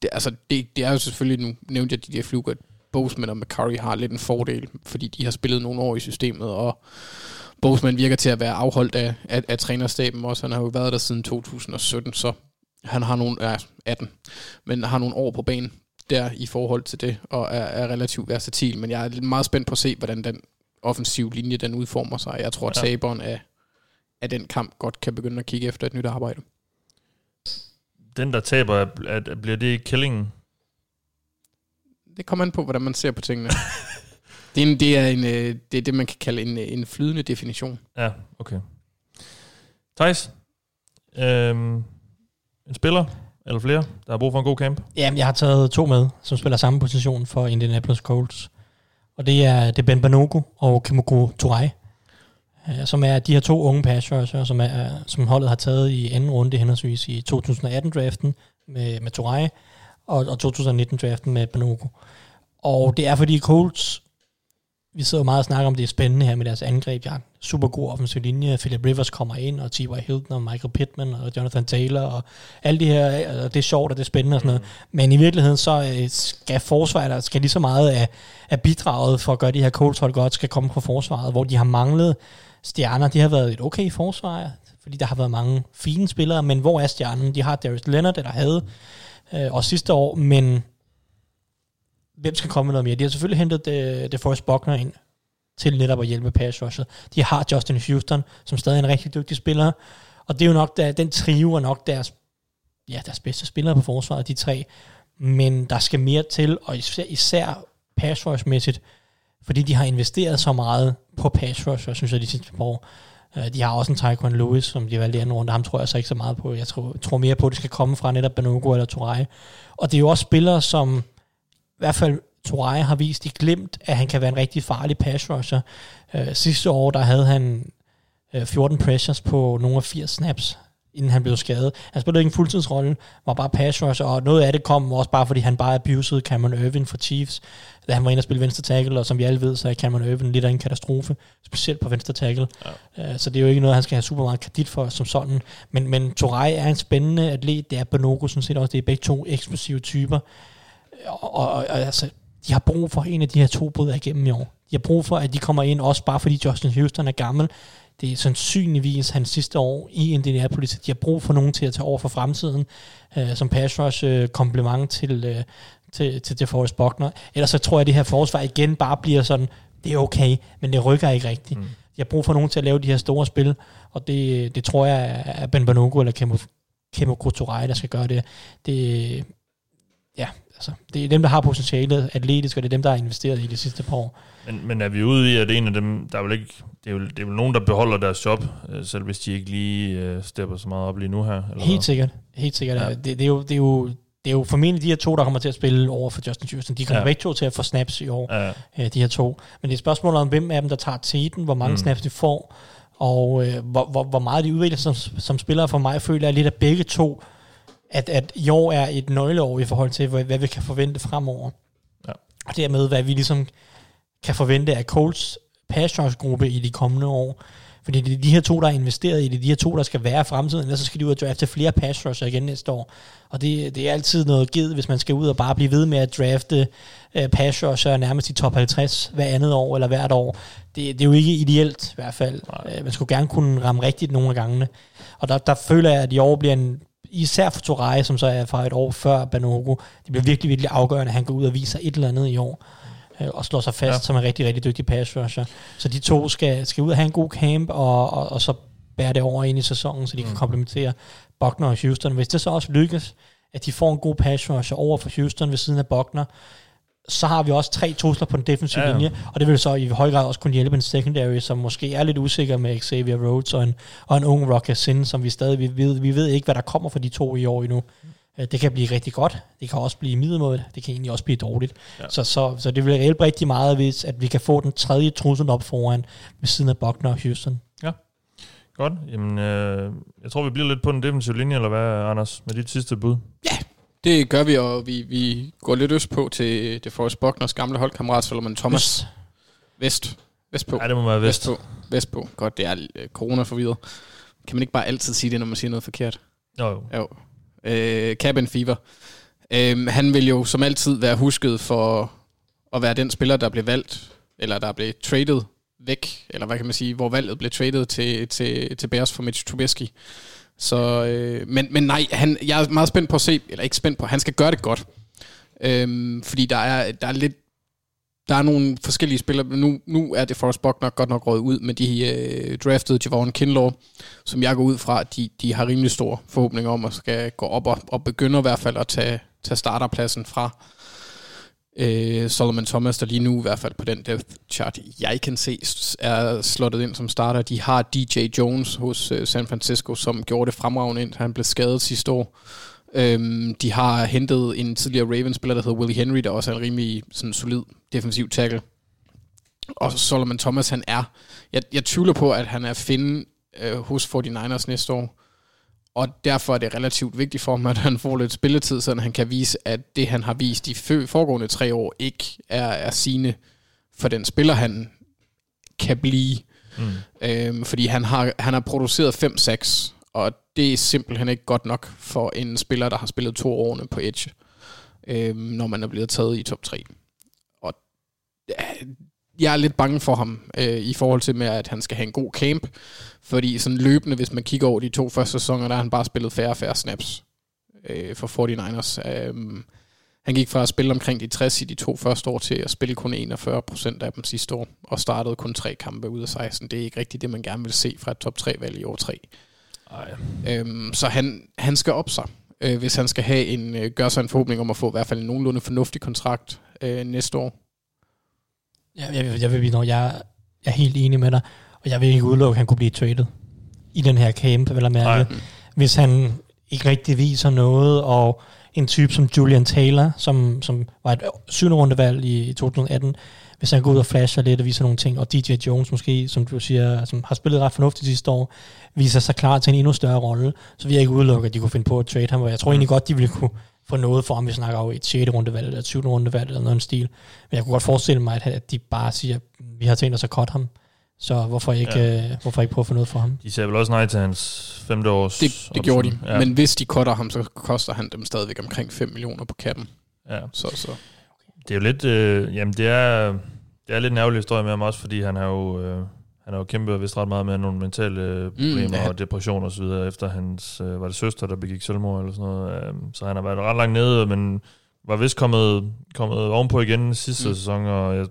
det, altså, det, det er jo selvfølgelig, nu nævnte jeg DJ Fluger, Boseman og McCurry har lidt en fordel, fordi de har spillet nogle år i systemet, og Boseman virker til at være afholdt af, af, af trænerstaben også. Han har jo været der siden 2017, så han har nogle, ja, 18, men har nogle år på banen der i forhold til det, og er, er relativt versatil. Men jeg er meget spændt på at se, hvordan den offensiv linje den udformer sig. Jeg tror, at taberen af, af den kamp godt kan begynde at kigge efter et nyt arbejde. Den, der taber, er- er- bliver det Killingen? Det kommer an på, hvordan man ser på tingene. det, er en, det, er en, øh, det er det, man kan kalde en, øh, en flydende definition. Ja, okay. Thijs, øhm, en spiller eller flere, der har brug for en god camp? Jamen, jeg har taget to med, som spiller samme position for Indianapolis Colts. Og det er, det er Ben Banogo og Kimoko Turai, øh, som er de her to unge pass som, er, som holdet har taget i anden runde henholdsvis i 2018-draften med, med Turai, og, og 2019-draften med Banogo. Og det er fordi Colts, vi sidder meget og snakker om, det er spændende her med deres angreb. Jeg har en super god offensiv linje. Philip Rivers kommer ind, og T.Y. Hilton, og Michael Pittman, og Jonathan Taylor, og alle de her, altså, det er sjovt, og det er spændende og sådan noget. Men i virkeligheden, så øh, skal forsvaret, der skal lige så meget af, af bidraget for at gøre de her Colts hold godt, skal komme fra forsvaret, hvor de har manglet stjerner. De har været et okay forsvar, fordi der har været mange fine spillere, men hvor er stjernen? De har Darius Leonard, eller havde, øh, også sidste år, men hvem skal komme med noget mere? De har selvfølgelig hentet øh, det Forrest Buckner ind til netop at hjælpe pass rushet. De har Justin Houston, som stadig er en rigtig dygtig spiller, og det er jo nok, der, den trio er nok deres, ja, deres bedste spillere på forsvaret, de tre, men der skal mere til, og især, især pass rush-mæssigt, fordi de har investeret så meget på pass rush, jeg synes jeg, de sidste par år. Øh, de har også en Tyquan Lewis, som de valgte i anden runde. Ham tror jeg så ikke så meget på. Jeg tror, tror mere på, at det skal komme fra netop Banogo eller Torai. Og det er jo også spillere, som hvert fald Torai har vist i glemt, at han kan være en rigtig farlig pass rusher. Øh, sidste år, der havde han øh, 14 pressures på nogle af 80 snaps inden han blev skadet. Han spillede ikke en fuldtidsrolle, var bare pass rusher, og noget af det kom også bare, fordi han bare abusede Cameron Irvin for Chiefs, da han var inde og spille venstre tackle, og som vi alle ved, så er Cameron Irvin lidt af en katastrofe, specielt på venstre tackle. Ja. Uh, så det er jo ikke noget, han skal have super meget kredit for som sådan. Men, men Torai er en spændende atlet, det er Bonogo sådan set også, det er begge to eksplosive typer. Og, og, og altså, de har brug for en af de her to bryder igennem i år. De har brug for, at de kommer ind, også bare fordi Justin Houston er gammel, det er sandsynligvis hans sidste år i Indianapolis. De har brug for nogen til at tage over for fremtiden, øh, som pass rush øh, komplement til, øh, til, til, Forrest Buckner. Ellers så tror jeg, at det her forsvar igen bare bliver sådan, det er okay, men det rykker ikke rigtigt. Mm. De har brug for nogen til at lave de her store spil, og det, det tror jeg er Ben Banogo eller Kemo, Kemo Kuturai, der skal gøre det. Det, ja, altså, det er dem, der har potentialet atletisk, og det er dem, der har investeret i de sidste par år. Men, men er vi ude i, at en af dem, der er vel ikke, det er vel, det er vel nogen, der beholder deres job, øh, selv hvis de ikke lige øh, stepper så meget op lige nu her? Eller Helt sikkert. Helt sikkert. Ja. Det, det, er jo, det, er jo, det er jo formentlig de her to, der kommer til at spille over for Justin Houston. De kommer ja. begge to til at få snaps i år, ja. øh, de her to. Men det er et spørgsmål om, hvem af dem, der tager teten, hvor mange mm. snaps de får, og øh, hvor, hvor, hvor meget de udvikler som, som spillere for mig, føler jeg lidt af begge to, at, at i år er et nøgleår i forhold til, hvad, hvad vi kan forvente fremover. Ja. Og dermed, hvad vi ligesom kan forvente af Colts pass gruppe i de kommende år. Fordi det er de her to, der er investeret i det, de her to, der skal være i fremtiden, ellers så skal de ud og drafte flere pass rusher igen næste år. Og det, det er altid noget givet, hvis man skal ud og bare blive ved med at drafte uh, pass rusher nærmest i top 50 hver andet år eller hvert år. Det, det er jo ikke ideelt i hvert fald. Uh, man skulle gerne kunne ramme rigtigt nogle af gangene. Og der, der føler jeg, at i år bliver en, især for Torai, som så er fra et år før Banogo, det bliver virkelig, virkelig afgørende, at han går ud og viser et eller andet i år øh, og slår sig fast ja. som en rigtig, rigtig dygtig pass rusher. Så de to skal, skal ud og have en god camp, og, og, og så bære det over ind i sæsonen, så de mm. kan komplementere Buckner og Houston. Hvis det så også lykkes, at de får en god pass rusher over for Houston ved siden af Buckner, så har vi også tre trusler på den defensive ja, ja. linje, og det vil så i høj grad også kunne hjælpe en secondary, som måske er lidt usikker med Xavier Rhodes og en, og en ung Rocket Sin, som vi stadig vi ved, vi ved ikke, hvad der kommer for de to i år endnu. Øh, det kan blive rigtig godt, det kan også blive middelmåde, det kan egentlig også blive dårligt. Ja. Så, så, så det vil hjælpe rigtig meget, hvis at vi kan få den tredje trussel op foran ved siden af Buckner og Houston. Ja, godt. Jamen, øh, jeg tror, vi bliver lidt på den defensive linje, eller hvad, Anders, med dit sidste bud? Ja, det gør vi, og vi, vi går lidt øst på til det Forrest Buckners gamle holdkammerat Solomon Thomas. Vest. Vest på. Ja, det må være vest. Vest på. Vest på. Godt, det er øh, corona forvirret. Kan man ikke bare altid sige det, når man siger noget forkert? Jo, jo. jo øh, Cabin Fever. Øh, han vil jo som altid være husket for at være den spiller, der blev valgt, eller der blev traded væk, eller hvad kan man sige, hvor valget blev traded til, til, til Bears for Mitch Trubisky. Så, øh, men, men nej, han, jeg er meget spændt på at se, eller ikke spændt på, han skal gøre det godt. Øhm, fordi der er, der er lidt der er nogle forskellige spillere. Nu, nu er det Forrest Buckner godt nok råd ud, men de øh, draftede Javon Kinlaw, som jeg går ud fra, de, de har rimelig store forhåbninger om at skal gå op og, og begynde i hvert fald at tage, tage starterpladsen fra øh, Solomon Thomas, der lige nu i hvert fald på den depth chart, jeg kan se, er slottet ind som starter. De har DJ Jones hos øh, San Francisco, som gjorde det fremragende ind, han blev skadet sidste år. Øhm, de har hentet en tidligere Ravens-spiller, der hedder Willie Henry, der også er en rimelig sådan, solid defensiv tackle. Og Solomon Thomas, han er... Jeg, jeg tvivler på, at han er at finde øh, hos 49ers næste år. Og derfor er det relativt vigtigt for ham, at han får lidt spilletid, så han kan vise, at det, han har vist de foregående tre år, ikke er, er sine for den spiller, han kan blive. Mm. Øhm, fordi han har, han har produceret 5-6, og det er simpelthen ikke godt nok for en spiller, der har spillet to årene på Edge, øhm, når man er blevet taget i top 3. Og jeg er lidt bange for ham øh, i forhold til med, at han skal have en god camp, fordi sådan løbende, hvis man kigger over de to første sæsoner, der har han bare spillet færre og færre snaps øh, for 49ers. Øhm, han gik fra at spille omkring de 60 i de to første år til at spille kun 41 procent af dem sidste år, og startede kun tre kampe ud af 16. Det er ikke rigtigt det, man gerne vil se fra et top 3-valg i år 3. Øhm, så han, han skal op sig, øh, hvis han skal have en, øh, gøre sig en forhåbning om at få i hvert fald en nogenlunde fornuftig kontrakt øh, næste år. Jeg, jeg, jeg, vil, jeg, jeg er helt enig med dig, og jeg vil ikke udelukke, at han kunne blive traded i den her camp, eller mærke, hvis han ikke rigtig viser noget, og en type som Julian Taylor, som, som var et syvende rundevalg i 2018, hvis han går ud og flasher lidt og viser nogle ting, og DJ Jones måske, som du siger, som har spillet ret fornuftigt sidste år, viser sig klar til en endnu større rolle, så vil jeg ikke udelukke, at de kunne finde på at trade ham, og jeg tror egentlig godt, de ville kunne få noget for ham, vi snakker jo et 6. rundevalg, eller et 7. rundevalg, eller noget stil. Men jeg kunne godt forestille mig, at de bare siger, vi har tænkt os at cut ham, så hvorfor ikke, ja. øh, hvorfor ikke prøve at få noget for ham? De sagde vel også nej til hans femte års Det, det gjorde de, ja. men hvis de cutter ham, så koster han dem stadigvæk omkring 5 millioner på kappen. Ja. Så, så. Det er jo lidt, øh, jamen det er, det er lidt en ærgerlig historie med ham også, fordi han har jo, øh, han har jo kæmpet vist ret meget med nogle mentale øh, problemer mm, ja. og depression og så videre, efter hans, øh, var det søster, der begik selvmord eller sådan noget. Øh, så han har været ret langt nede, men var vist kommet, kommet ovenpå igen sidste mm. sæson, og jeg,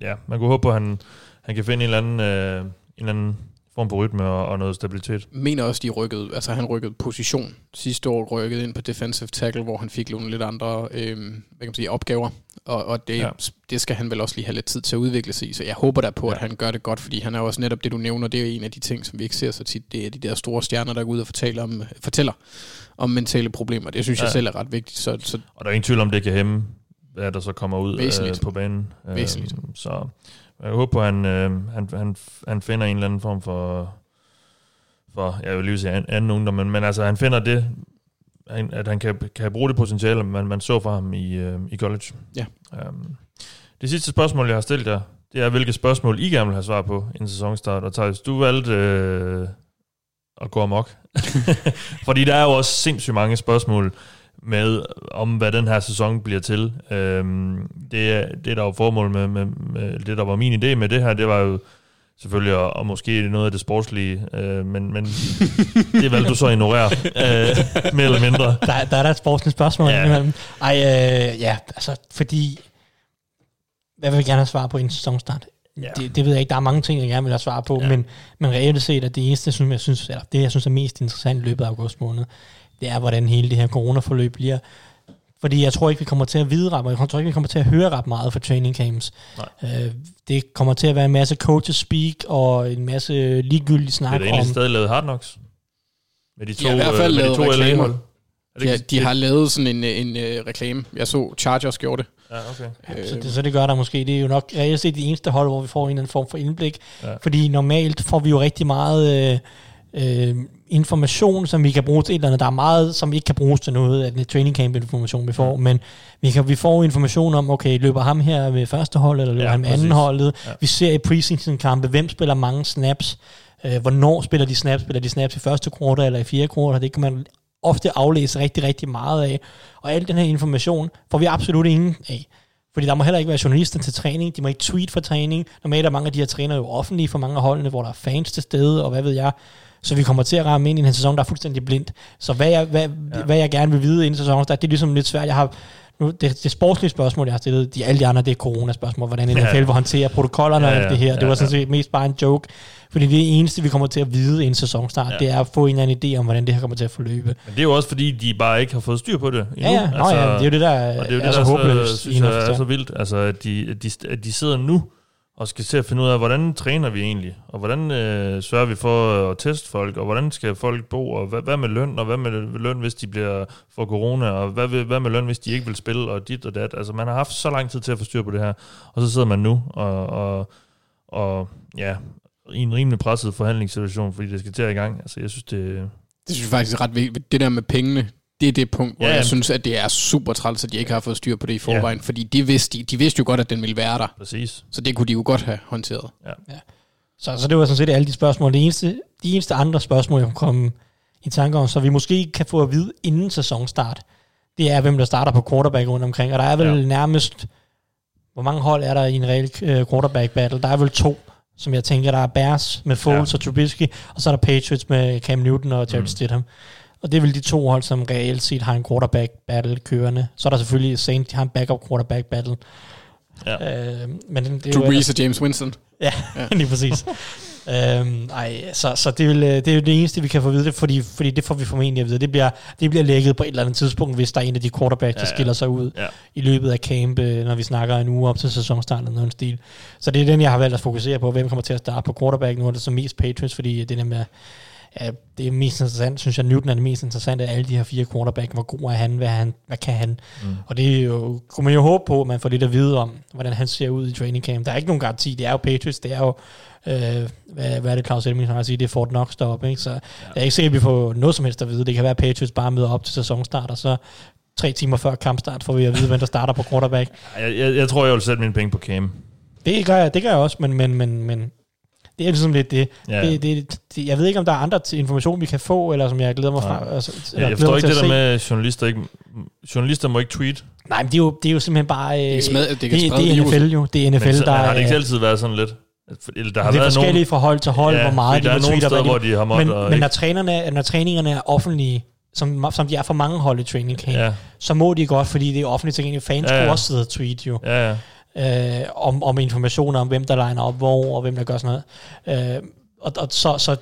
ja, man kunne håbe på, at han, han kan finde en eller anden, øh, en eller anden form for rytme og, og noget stabilitet. Mener også, de rykkede, altså han rykkede position. Sidste år rykkede ind på defensive tackle, hvor han fik nogle lidt andre øh, hvad kan man sige, opgaver, og, og det, ja. det skal han vel også lige have lidt tid til at udvikle sig i, så jeg håber der på, ja. at han gør det godt, fordi han er også netop det, du nævner, det er en af de ting, som vi ikke ser så tit, det er de der store stjerner, der går ud og fortæller om, fortæller om mentale problemer. Det synes ja. jeg selv er ret vigtigt. Så, så og der er ingen tvivl om, det kan hæmme, hvad der så kommer ud øh, på banen. Væsentligt. Øh, så jeg håber på, at han, øh, han, han, han finder en eller anden form for, for jeg vil lige sige anden ungdom, men, men altså han finder det, at han kan, kan bruge det potentiale, man, man så for ham i, øh, i college. Ja. Um, det sidste spørgsmål, jeg har stillet jer, det er, hvilke spørgsmål I gerne vil have svar på inden sæsonstart. Og Thijs, du valgte øh, at gå amok. Fordi der er jo også sindssygt mange spørgsmål med, om hvad den her sæson bliver til. Øhm, det, det, der var formål med, med, med, det, der var min idé med det her, det var jo selvfølgelig, og, og måske noget af det sportslige, øh, men, men det valgte du så at ignorere, øh, mere eller mindre. Der, der er der et sportsligt spørgsmål ja. imellem. Ej, øh, ja, altså, fordi, hvad vil jeg gerne have svar på i en sæsonstart? Ja. Det, det ved jeg ikke. Der er mange ting, jeg gerne vil have svar på, ja. men, men reelt set at det eneste, som jeg synes, eller det, jeg synes er mest interessant i løbet af august måned, det er, hvordan hele det her coronaforløb bliver. Fordi jeg tror ikke, vi kommer til at vide ret meget. Jeg tror ikke, vi kommer til at høre ret meget fra training camps. Nej. Øh, det kommer til at være en masse coaches speak og en masse ligegyldig snak om... Det er egentlig stadig lavet Hard Knocks. Med de to, de har i hvert fald øh, lavet reklamer. Ja, de har lavet sådan en, en, en uh, reklame. Jeg så Chargers gjorde det. Ja, okay. Ja, så, det, så det gør der måske. Det er jo nok reelt set det eneste hold, hvor vi får en eller anden form for indblik. Ja. Fordi normalt får vi jo rigtig meget... Øh, øh, information, som vi kan bruge til et eller andet. Der er meget, som ikke kan bruges til noget af den training camp information, vi får, mm. men vi, kan, vi får information om, okay, løber ham her med første hold, eller løber ja, han med anden holdet. Ja. Vi ser i preseason kampe, hvem spiller mange snaps, øh, hvornår spiller de snaps, spiller de snaps i første kvartal eller i fjerde kvartal, det kan man ofte aflæse rigtig, rigtig meget af. Og al den her information får vi absolut ingen af. Fordi der må heller ikke være journalister til træning, de må ikke tweet for træning. Normalt er mange af de her træner jo offentlige for mange af holdene, hvor der er fans til stede, og hvad ved jeg. Så vi kommer til at ramme ind i en sæson, der er fuldstændig blindt. Så hvad jeg, hvad, ja. hvad jeg gerne vil vide inden sæsonen, det er ligesom lidt svært. Jeg har, nu, det, det sportslige spørgsmål, jeg har stillet, de, alle de andre, det er corona-spørgsmål, hvordan NFL ja. vil håndtere protokollerne ja, ja, og alt det her. Det var sådan set mest bare en joke. Fordi det eneste, vi kommer til at vide inden sæsonstart, ja. det er at få en eller anden idé om, hvordan det her kommer til at forløbe. Men det er jo også fordi, de bare ikke har fået styr på det endnu. Ja, ja. Nå, altså, ja. det er jo det, der og det er, jo det, er så håbløst. synes jeg er så vildt. Altså, at de, de, de sidder nu og skal se at finde ud af, hvordan træner vi egentlig, og hvordan øh, sørger vi for at teste folk, og hvordan skal folk bo, og hvad, hvad med løn, og hvad med løn, hvis de bliver for corona, og hvad, hvad med løn, hvis de ikke vil spille, og dit og dat. Altså, man har haft så lang tid til at få styr på det her, og så sidder man nu, og, og, og ja, i en rimelig presset forhandlingssituation, fordi det skal til at i gang. Altså, jeg synes, det... Det synes jeg faktisk er ret vigtigt. Det der med pengene, det er det punkt, hvor ja, jeg synes, at det er super træls, at de ikke har fået styr på det i forvejen, ja. fordi de vidste, de, de vidste jo godt, at den ville være der. Præcis. Så det kunne de jo godt have håndteret. Ja. ja. Så, så det var sådan set alle de spørgsmål. Det eneste, de eneste andre spørgsmål, jeg kunne komme i tanke om, så vi måske kan få at vide inden sæsonstart, det er, hvem der starter på quarterback rundt omkring. Og der er vel ja. nærmest, hvor mange hold er der i en reel uh, quarterback battle? Der er vel to, som jeg tænker, der er Bears med Foles ja. og Trubisky, og så er der Patriots med Cam Newton og Jared mm. Stidham. Og det er vel de to hold, som reelt set har en quarterback battle kørende. Så er der selvfølgelig Saints, de har en backup quarterback battle. Ja. Øh, men det, det Drew Brees og James Winston. Ja, ja. lige præcis. Øhm, ej, så, så det, er vel, øh, det er jo det eneste, vi kan få vide, fordi, fordi det får vi formentlig at vide. Det bliver, det bliver lækket på et eller andet tidspunkt, hvis der er en af de quarterbacks, der Ja, ja. skiller sig ud Ja. i løbet af camp, øh, når vi snakker en uge op til sæsonstarten eller noget stil. Så det er den, jeg har valgt at fokusere på, hvem kommer til at starte på quarterback. Nu er det så mest Patriots, fordi det der med, ja, det er mest interessant, synes jeg, Newton er det mest interessante af alle de her fire quarterback. Hvor god er han? Hvad, er han, hvad kan han? Mm. Og det er jo, kunne man jo håbe på, at man får lidt at vide om, hvordan han ser ud i training camp. Der er ikke nogen garanti. Det er jo Patriots. Det er jo, øh, hvad, hvad er det, Claus Elming har at sige? Det er Fort Knox deroppe. Ikke? Så ja. jeg er ikke sikker, at vi får noget som helst at vide. Det kan være, at Patriots bare møder op til sæsonstart, og så tre timer før kampstart får vi at vide, hvem der starter på quarterback. Jeg, jeg, jeg tror, jeg vil sætte mine penge på Cam. Det gør jeg, det gør jeg også, men, men, men, men det er ligesom lidt det. Ja. Ja. det, det, det. Jeg ved ikke, om der er andre information, vi kan få, eller som jeg glæder mig fra. Altså, Jeg, eller jeg glæder forstår ikke det der se. med, at journalister ikke... Journalister må ikke tweet. Nej, men det er jo, det er jo simpelthen bare... Øh, Det smad- det kan det, det er. NFL jo. Det er NFL, Men så, der har det ikke altid været sådan lidt? Eller der har det er været forskellige nogle, fra hold til hold, Ja, hvor meget fordi der de er må nogle steder, hvor de har måttet, Men, og men når, trænerne, når træningerne er offentlige, som, som de er for mange hold i training camp, Ja. så må de godt, fordi det er offentligt tilgængeligt. Fans Ja, ja, ja. ja. også sidde og tweet jo. Ja, ja. Øh, om, om informationer om, hvem der liner op hvor, og hvem der gør sådan noget. Øh, og, og så, så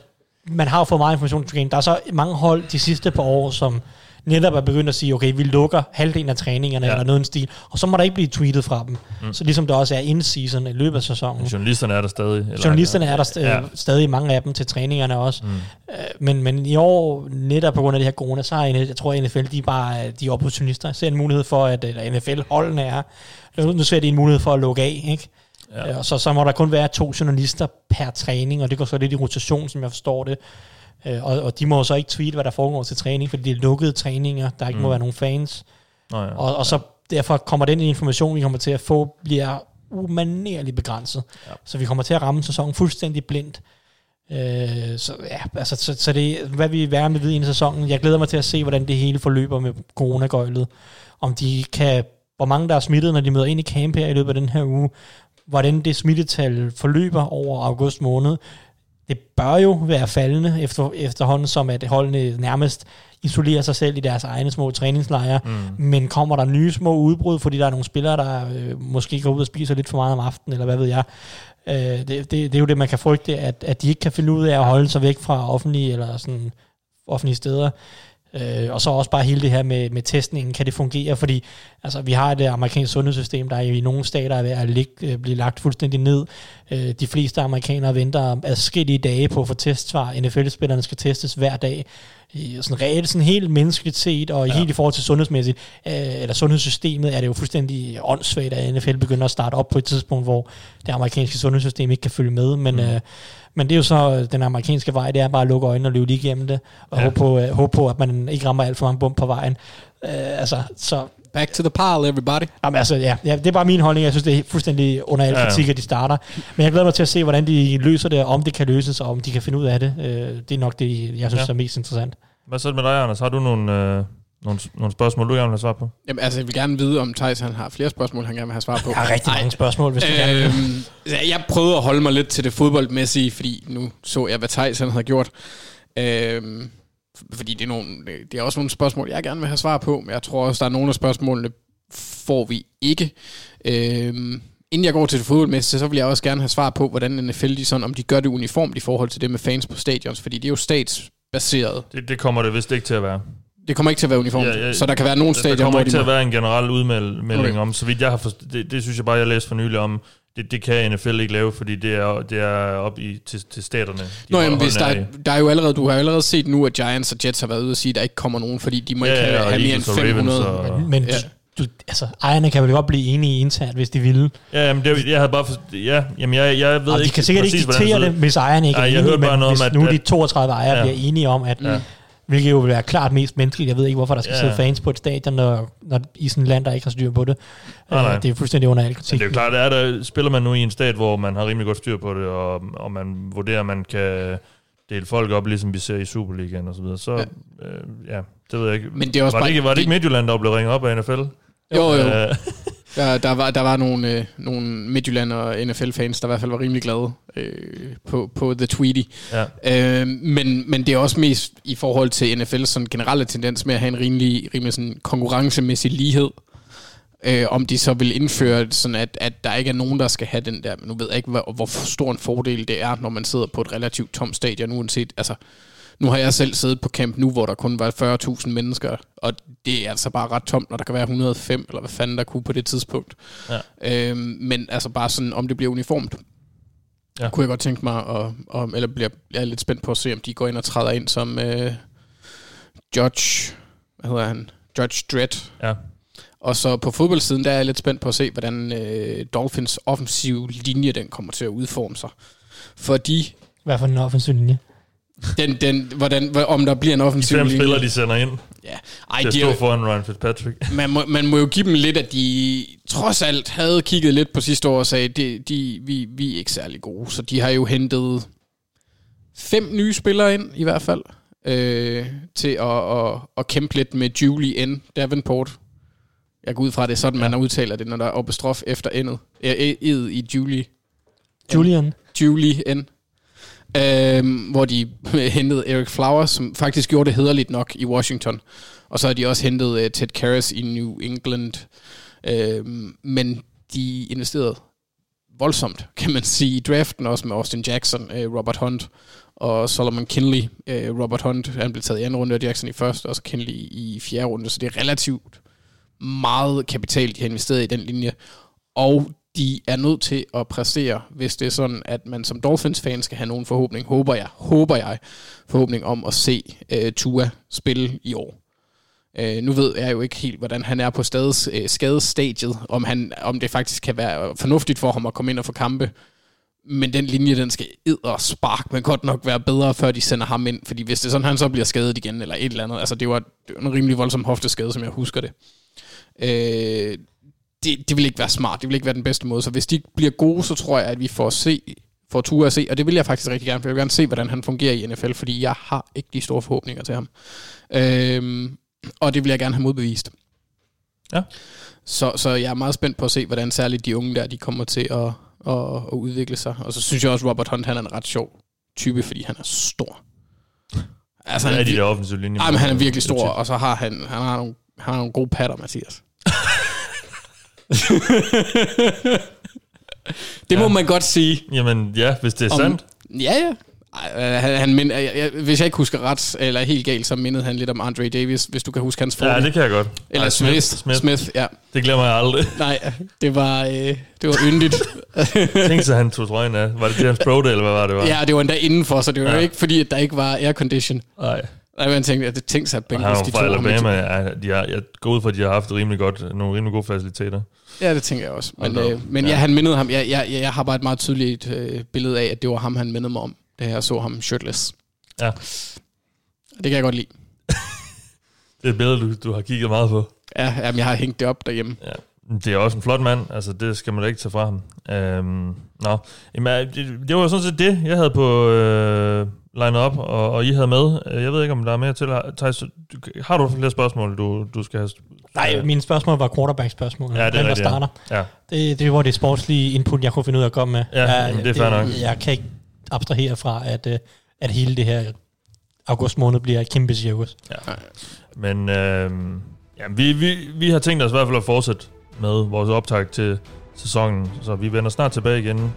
man har jo fået meget information til. Der er så mange hold de sidste par år, som netop er begyndt at sige, okay, vi lukker halvdelen af træningerne, Ja. eller noget stil, og så må der ikke blive tweetet fra dem. Mm. Så ligesom der også er in-season i løbet af sæsonen. Journalisterne er der stadig. Eller, Journalisterne er der st- Ja. ja. stadig mange af dem til træningerne også. Mm. Øh, men, men i år, netop på grund af det her corona, så har jeg, jeg tror, at NFL de er bare de er opportunister. Ser en mulighed for, at eller NFL-holdene er. Nu nu ser de en mulighed for at lukke af, ikke? Ja. Og så, så må der kun være to journalister per træning, og det går så lidt i rotation, som jeg forstår det. Øh, Og, og de må så ikke tweete, hvad der foregår til træning, fordi det er lukkede træninger, der ikke mm. må være nogen fans. Nå, ja. Og, og så derfor kommer den information, vi kommer til at få, bliver umanerligt begrænset. Ja. Så vi kommer til at ramme sæsonen fuldstændig blindt. Øh, så ja, altså, så, så det hvad vi gerne vil vide i sæsonen. Jeg glæder mig til at se, hvordan det hele forløber med coronagøjlet. Om de kan, hvor mange der er smittet, når de møder ind i camp her i løbet af den her uge. Hvordan det smittetal forløber over august måned. Det bør jo være faldende efter, efterhånden, som at holdene nærmest isolerer sig selv i deres egne små træningslejre. Mm. Men kommer der nye små udbrud, fordi der er nogle spillere, der øh, måske går ud og spiser lidt for meget om aftenen, eller hvad ved jeg. Øh, det, det, det er jo det, man kan frygte, at, at de ikke kan finde ud af at holde sig væk fra offentlige eller sådan offentlige steder. Øh, og så også bare hele det her med, med testningen, kan det fungere? Fordi altså, vi har det amerikanske sundhedssystem, der er i nogle stater er ved at ligge, øh, blive lagt fuldstændig ned. Øh, de fleste amerikanere venter adskillige dage på at få testsvar. NFL-spillerne skal testes hver dag. Sådan reelt, sådan helt menneskeligt set, og ja. helt i forhold til sundhedsmæssigt, øh, eller sundhedssystemet, er det jo fuldstændig åndssvagt, at NFL begynder at starte op på et tidspunkt, hvor det amerikanske sundhedssystem ikke kan følge med, men, mm. øh, men det er jo så øh, den amerikanske vej, det er bare at lukke øjnene og løbe lige igennem det, og ja. håbe, på, øh, håbe på, at man ikke rammer alt for mange bump på vejen. Øh, altså, så Back to the pile, everybody. Jamen, altså, ja, ja, det er bare min holdning. Jeg synes, det er fuldstændig under al Ja, ja. kritik, at de starter. Men jeg glæder mig til at se, hvordan de løser det, og om det kan løses, og om de kan finde ud af det. Øh, det er nok det, jeg synes Ja. er mest interessant. Hvad så med dig, Anders? Har du nogle, øh, nogle, nogle spørgsmål, du gerne vil have svar på? Jamen, altså, jeg vil gerne vide, om Thijs han har flere spørgsmål, han gerne vil have svar på. Jeg har rigtig mange spørgsmål, hvis du gerne vil. Øhm, jeg prøvede at holde mig lidt til det fodboldmæssige, fordi nu så jeg, hvad Thijs han havde gjort. Øhm, fordi det er, nogle, det er også nogle spørgsmål, jeg gerne vil have svar på, men jeg tror også, der er nogle af spørgsmålene, får vi ikke. Øhm, inden jeg går til det fodboldmæssige, så vil jeg også gerne have svar på, hvordan NFL, de sådan, om de gør det uniformt i forhold til det med fans på stadions, fordi det er jo statsbaseret. Det, det kommer det vist ikke til at være. Det kommer ikke til at være uniformt, Ja, ja, så der kan være nogle Der stadion, kommer hvor ikke de til må... at være en generel udmelding okay. om, så vidt jeg har forstået, det, det synes jeg bare, jeg læste for nylig om, det, det kan NFL ikke lave, fordi det er, det er op i, til, til staterne. de Nå, jamen, hvis der, er, der er jo allerede, du har jo allerede set nu, at Giants og Jets har været ude og sige, at der ikke kommer nogen, fordi de må Ja, ikke have, ja, have mere end Eagles og Ravens 500. og- Men Ja. du, altså, ejerne kan vel godt blive enige internt, hvis de ville. Ja, jamen, det, jeg havde bare for, ja, jamen, jeg, jeg ved Og de ikke kan sikkert ikke diktere det, hvis ejerne ikke Ej, er enige, men noget hvis at- nu de at- 32 ejere Ja. bliver enige om, at Ja. Hvilket jo vil være klart mest menneskeligt. Jeg ved ikke, hvorfor der skal Ja. sidde fans på et stadion, når, når i sådan et land, der ikke har styr på det. Nej, nej. Øh, det er fuldstændig under al kritik. Men det er jo klart, er der, spiller man nu i en stat, hvor man har rimelig godt styr på det, og, og man vurderer, at man kan dele folk op, ligesom vi ser i Superligaen og så videre, så ja, øh, ja det ved jeg ikke. Men det er også var, det ikke, var det ikke det- Midtjylland, der blev ringet op af NFL? Jo, jo. Øh, Der, der, var, der var nogle, øh, nogle Midtjylland og NFL-fans, der i hvert fald var rimelig glade øh, på, på The Tweety. ja. Øh, men, men det er også mest i forhold til NFL's sådan generelle tendens med at have en rimelig, rimelig sådan konkurrencemæssig lighed. Øh, om de så vil indføre sådan, at, at der ikke er nogen, der skal have den der. Men nu ved jeg ikke, hvor, hvor stor en fordel det er, når man sidder på et relativt tomt stadion, uanset, altså, nu har jeg selv siddet på camp nu, hvor der kun var 40.000 mennesker, og det er altså bare ret tomt, når der kan være 105, eller hvad fanden der kunne på det tidspunkt. Ja. Øhm, men altså bare sådan, om det bliver uniformt, Ja. kunne jeg godt tænke mig, at, at, eller bliver, jeg er lidt spændt på at se, om de går ind og træder ind som øh, Judge, hvad hedder han? Judge Dredd. Ja. Og så på fodboldsiden, der er jeg lidt spændt på at se, hvordan øh, Dolphins offensiv linje, den kommer til at udforme sig. Fordi Hvad for en offensiv linje? Den, den, hvordan, hvor- om der bliver en De offensiv fem linje. spillere, de sender ind Ja. Ej, de, stå er- foran Ryan Fitzpatrick. man, må, man må jo give dem lidt, at de trods alt havde kigget lidt på sidste år og sagde, de, de, vi, vi er ikke særlig gode. Så de har jo hentet fem nye spillere ind, i hvert fald, øh, til at, at, at kæmpe lidt med Julie N. Davenport. Jeg går ud fra, at det er sådan, ja. man udtaler det, når der er oppestrof efter endet. Ed i Julie. Julian. Julie N øh, hvor de hentede Eric Flowers, som faktisk gjorde det hederligt nok i Washington. Og så har de også hentet uh, Ted Karras i New England. Øhm, men de investerede voldsomt, kan man sige, i draften, også med Austin Jackson, øh, Robert Hunt og Solomon Kinley. Øh, Robert Hunt, han blev taget i anden runde, og Jackson i første, og så Kinley i fjerde runde, så det er relativt meget kapital, de har investeret i den linje. Og de er nødt til at præstere, hvis det er sådan, at man som Dolphins-fan skal have nogen forhåbning, håber jeg, håber jeg, forhåbning om at se øh, Tua spille i år. Øh, nu ved jeg jo ikke helt, hvordan han er på stades, øh, skadesstadiet, om, han, om det faktisk kan være fornuftigt for ham at komme ind og få kampe. Men den linje, den skal ed og spark, men godt nok være bedre, før de sender ham ind. Fordi hvis det er sådan, han så bliver skadet igen, eller et eller andet. Altså, det var, det var en rimelig voldsom hofteskade, som jeg husker det. Øh, det, det vil ikke være smart. Det vil ikke være den bedste måde. Så hvis de bliver gode, så tror jeg, at vi får se får tur at se, og det vil jeg faktisk rigtig gerne, for jeg vil gerne se, hvordan han fungerer i NFL, fordi jeg har ikke de store forhåbninger til ham. Øhm, og det vil jeg gerne have modbevist. Ja. Så, så jeg er meget spændt på at se, hvordan særligt de unge der, de kommer til at, at, at udvikle sig. Og så synes jeg også, Robert Hunt, han er en ret sjov type, fordi han er stor. Altså, Han er er, de der offensive linjer. Ej, men han er virkelig stor, og så har han, han har nogle, han har nogle gode patter, Mathias. Det må Ja. man godt sige. Jamen ja, hvis det er Om- sandt. Ja, ja. Ej, øh, Han, han mind, jeg, jeg, hvis jeg ikke husker ret, eller helt galt, så mindede han lidt om Andre Davis, hvis du kan huske hans form. Ja, det kan jeg godt. eller Ej, Smith, Smith. Smith. Ja. Det glemmer jeg aldrig. Nej, det var, øh, det var yndigt. Tænk sig, han tog trøjen af. Var det James Brody, eller hvad var det? Var? ja, det var endda indenfor, så det var Ja. ikke fordi, at der ikke var aircondition. Nej. Nej, men tænkte, at det tænkte sig, at Bengals, de tog Alabama. Ja, de har, jeg går ud fra, at de har haft rimelig godt, nogle rimelig gode faciliteter. Ja, det tænker jeg også. Men, op. øh, men Ja. ja. han mindede ham. Jeg, jeg, jeg har bare et meget tydeligt øh, billede af, at det var ham, han mindede mig om, da jeg så ham shirtless. Ja. Det kan jeg godt lide. Det er et billede, du, du har kigget meget på. Ja, jamen, jeg har hængt det op derhjemme. Ja. Det er også en flot mand, altså det skal man da ikke tage fra ham. Øhm, nå, Jamen, øh, det, det var jo sådan set det, jeg havde på øh, lined op, og, og I havde med. Øh, Jeg ved ikke, om der er mere til. Thijs, har du flere spørgsmål, du, du skal have? Nej, mine spørgsmål var quarterback-spørgsmål. Ja, det er Hvem der ja. starter. Ja. Det, det var det sportslige input, jeg kunne finde ud af at komme med. Ja, jeg, det er fair nok. Jeg kan ikke abstrahere fra, at, øh, at hele det her august måned bliver et kæmpe cirkus. Men øh, ja, vi, vi, vi har tænkt os i hvert fald at fortsætte med vores optag til sæsonen, så vi vender snart tilbage igen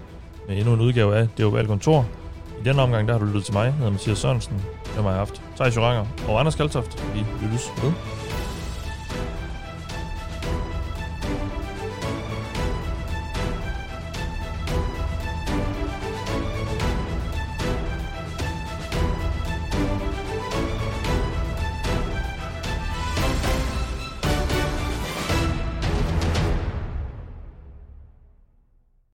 med endnu en udgave af Det er jo kontor. I denne omgang, der har du lyttet til mig, jeg hedder Mathias Sørensen. Det har jeg haft Thijs Joranger og Anders Kaltoft. Vi lyttes ved.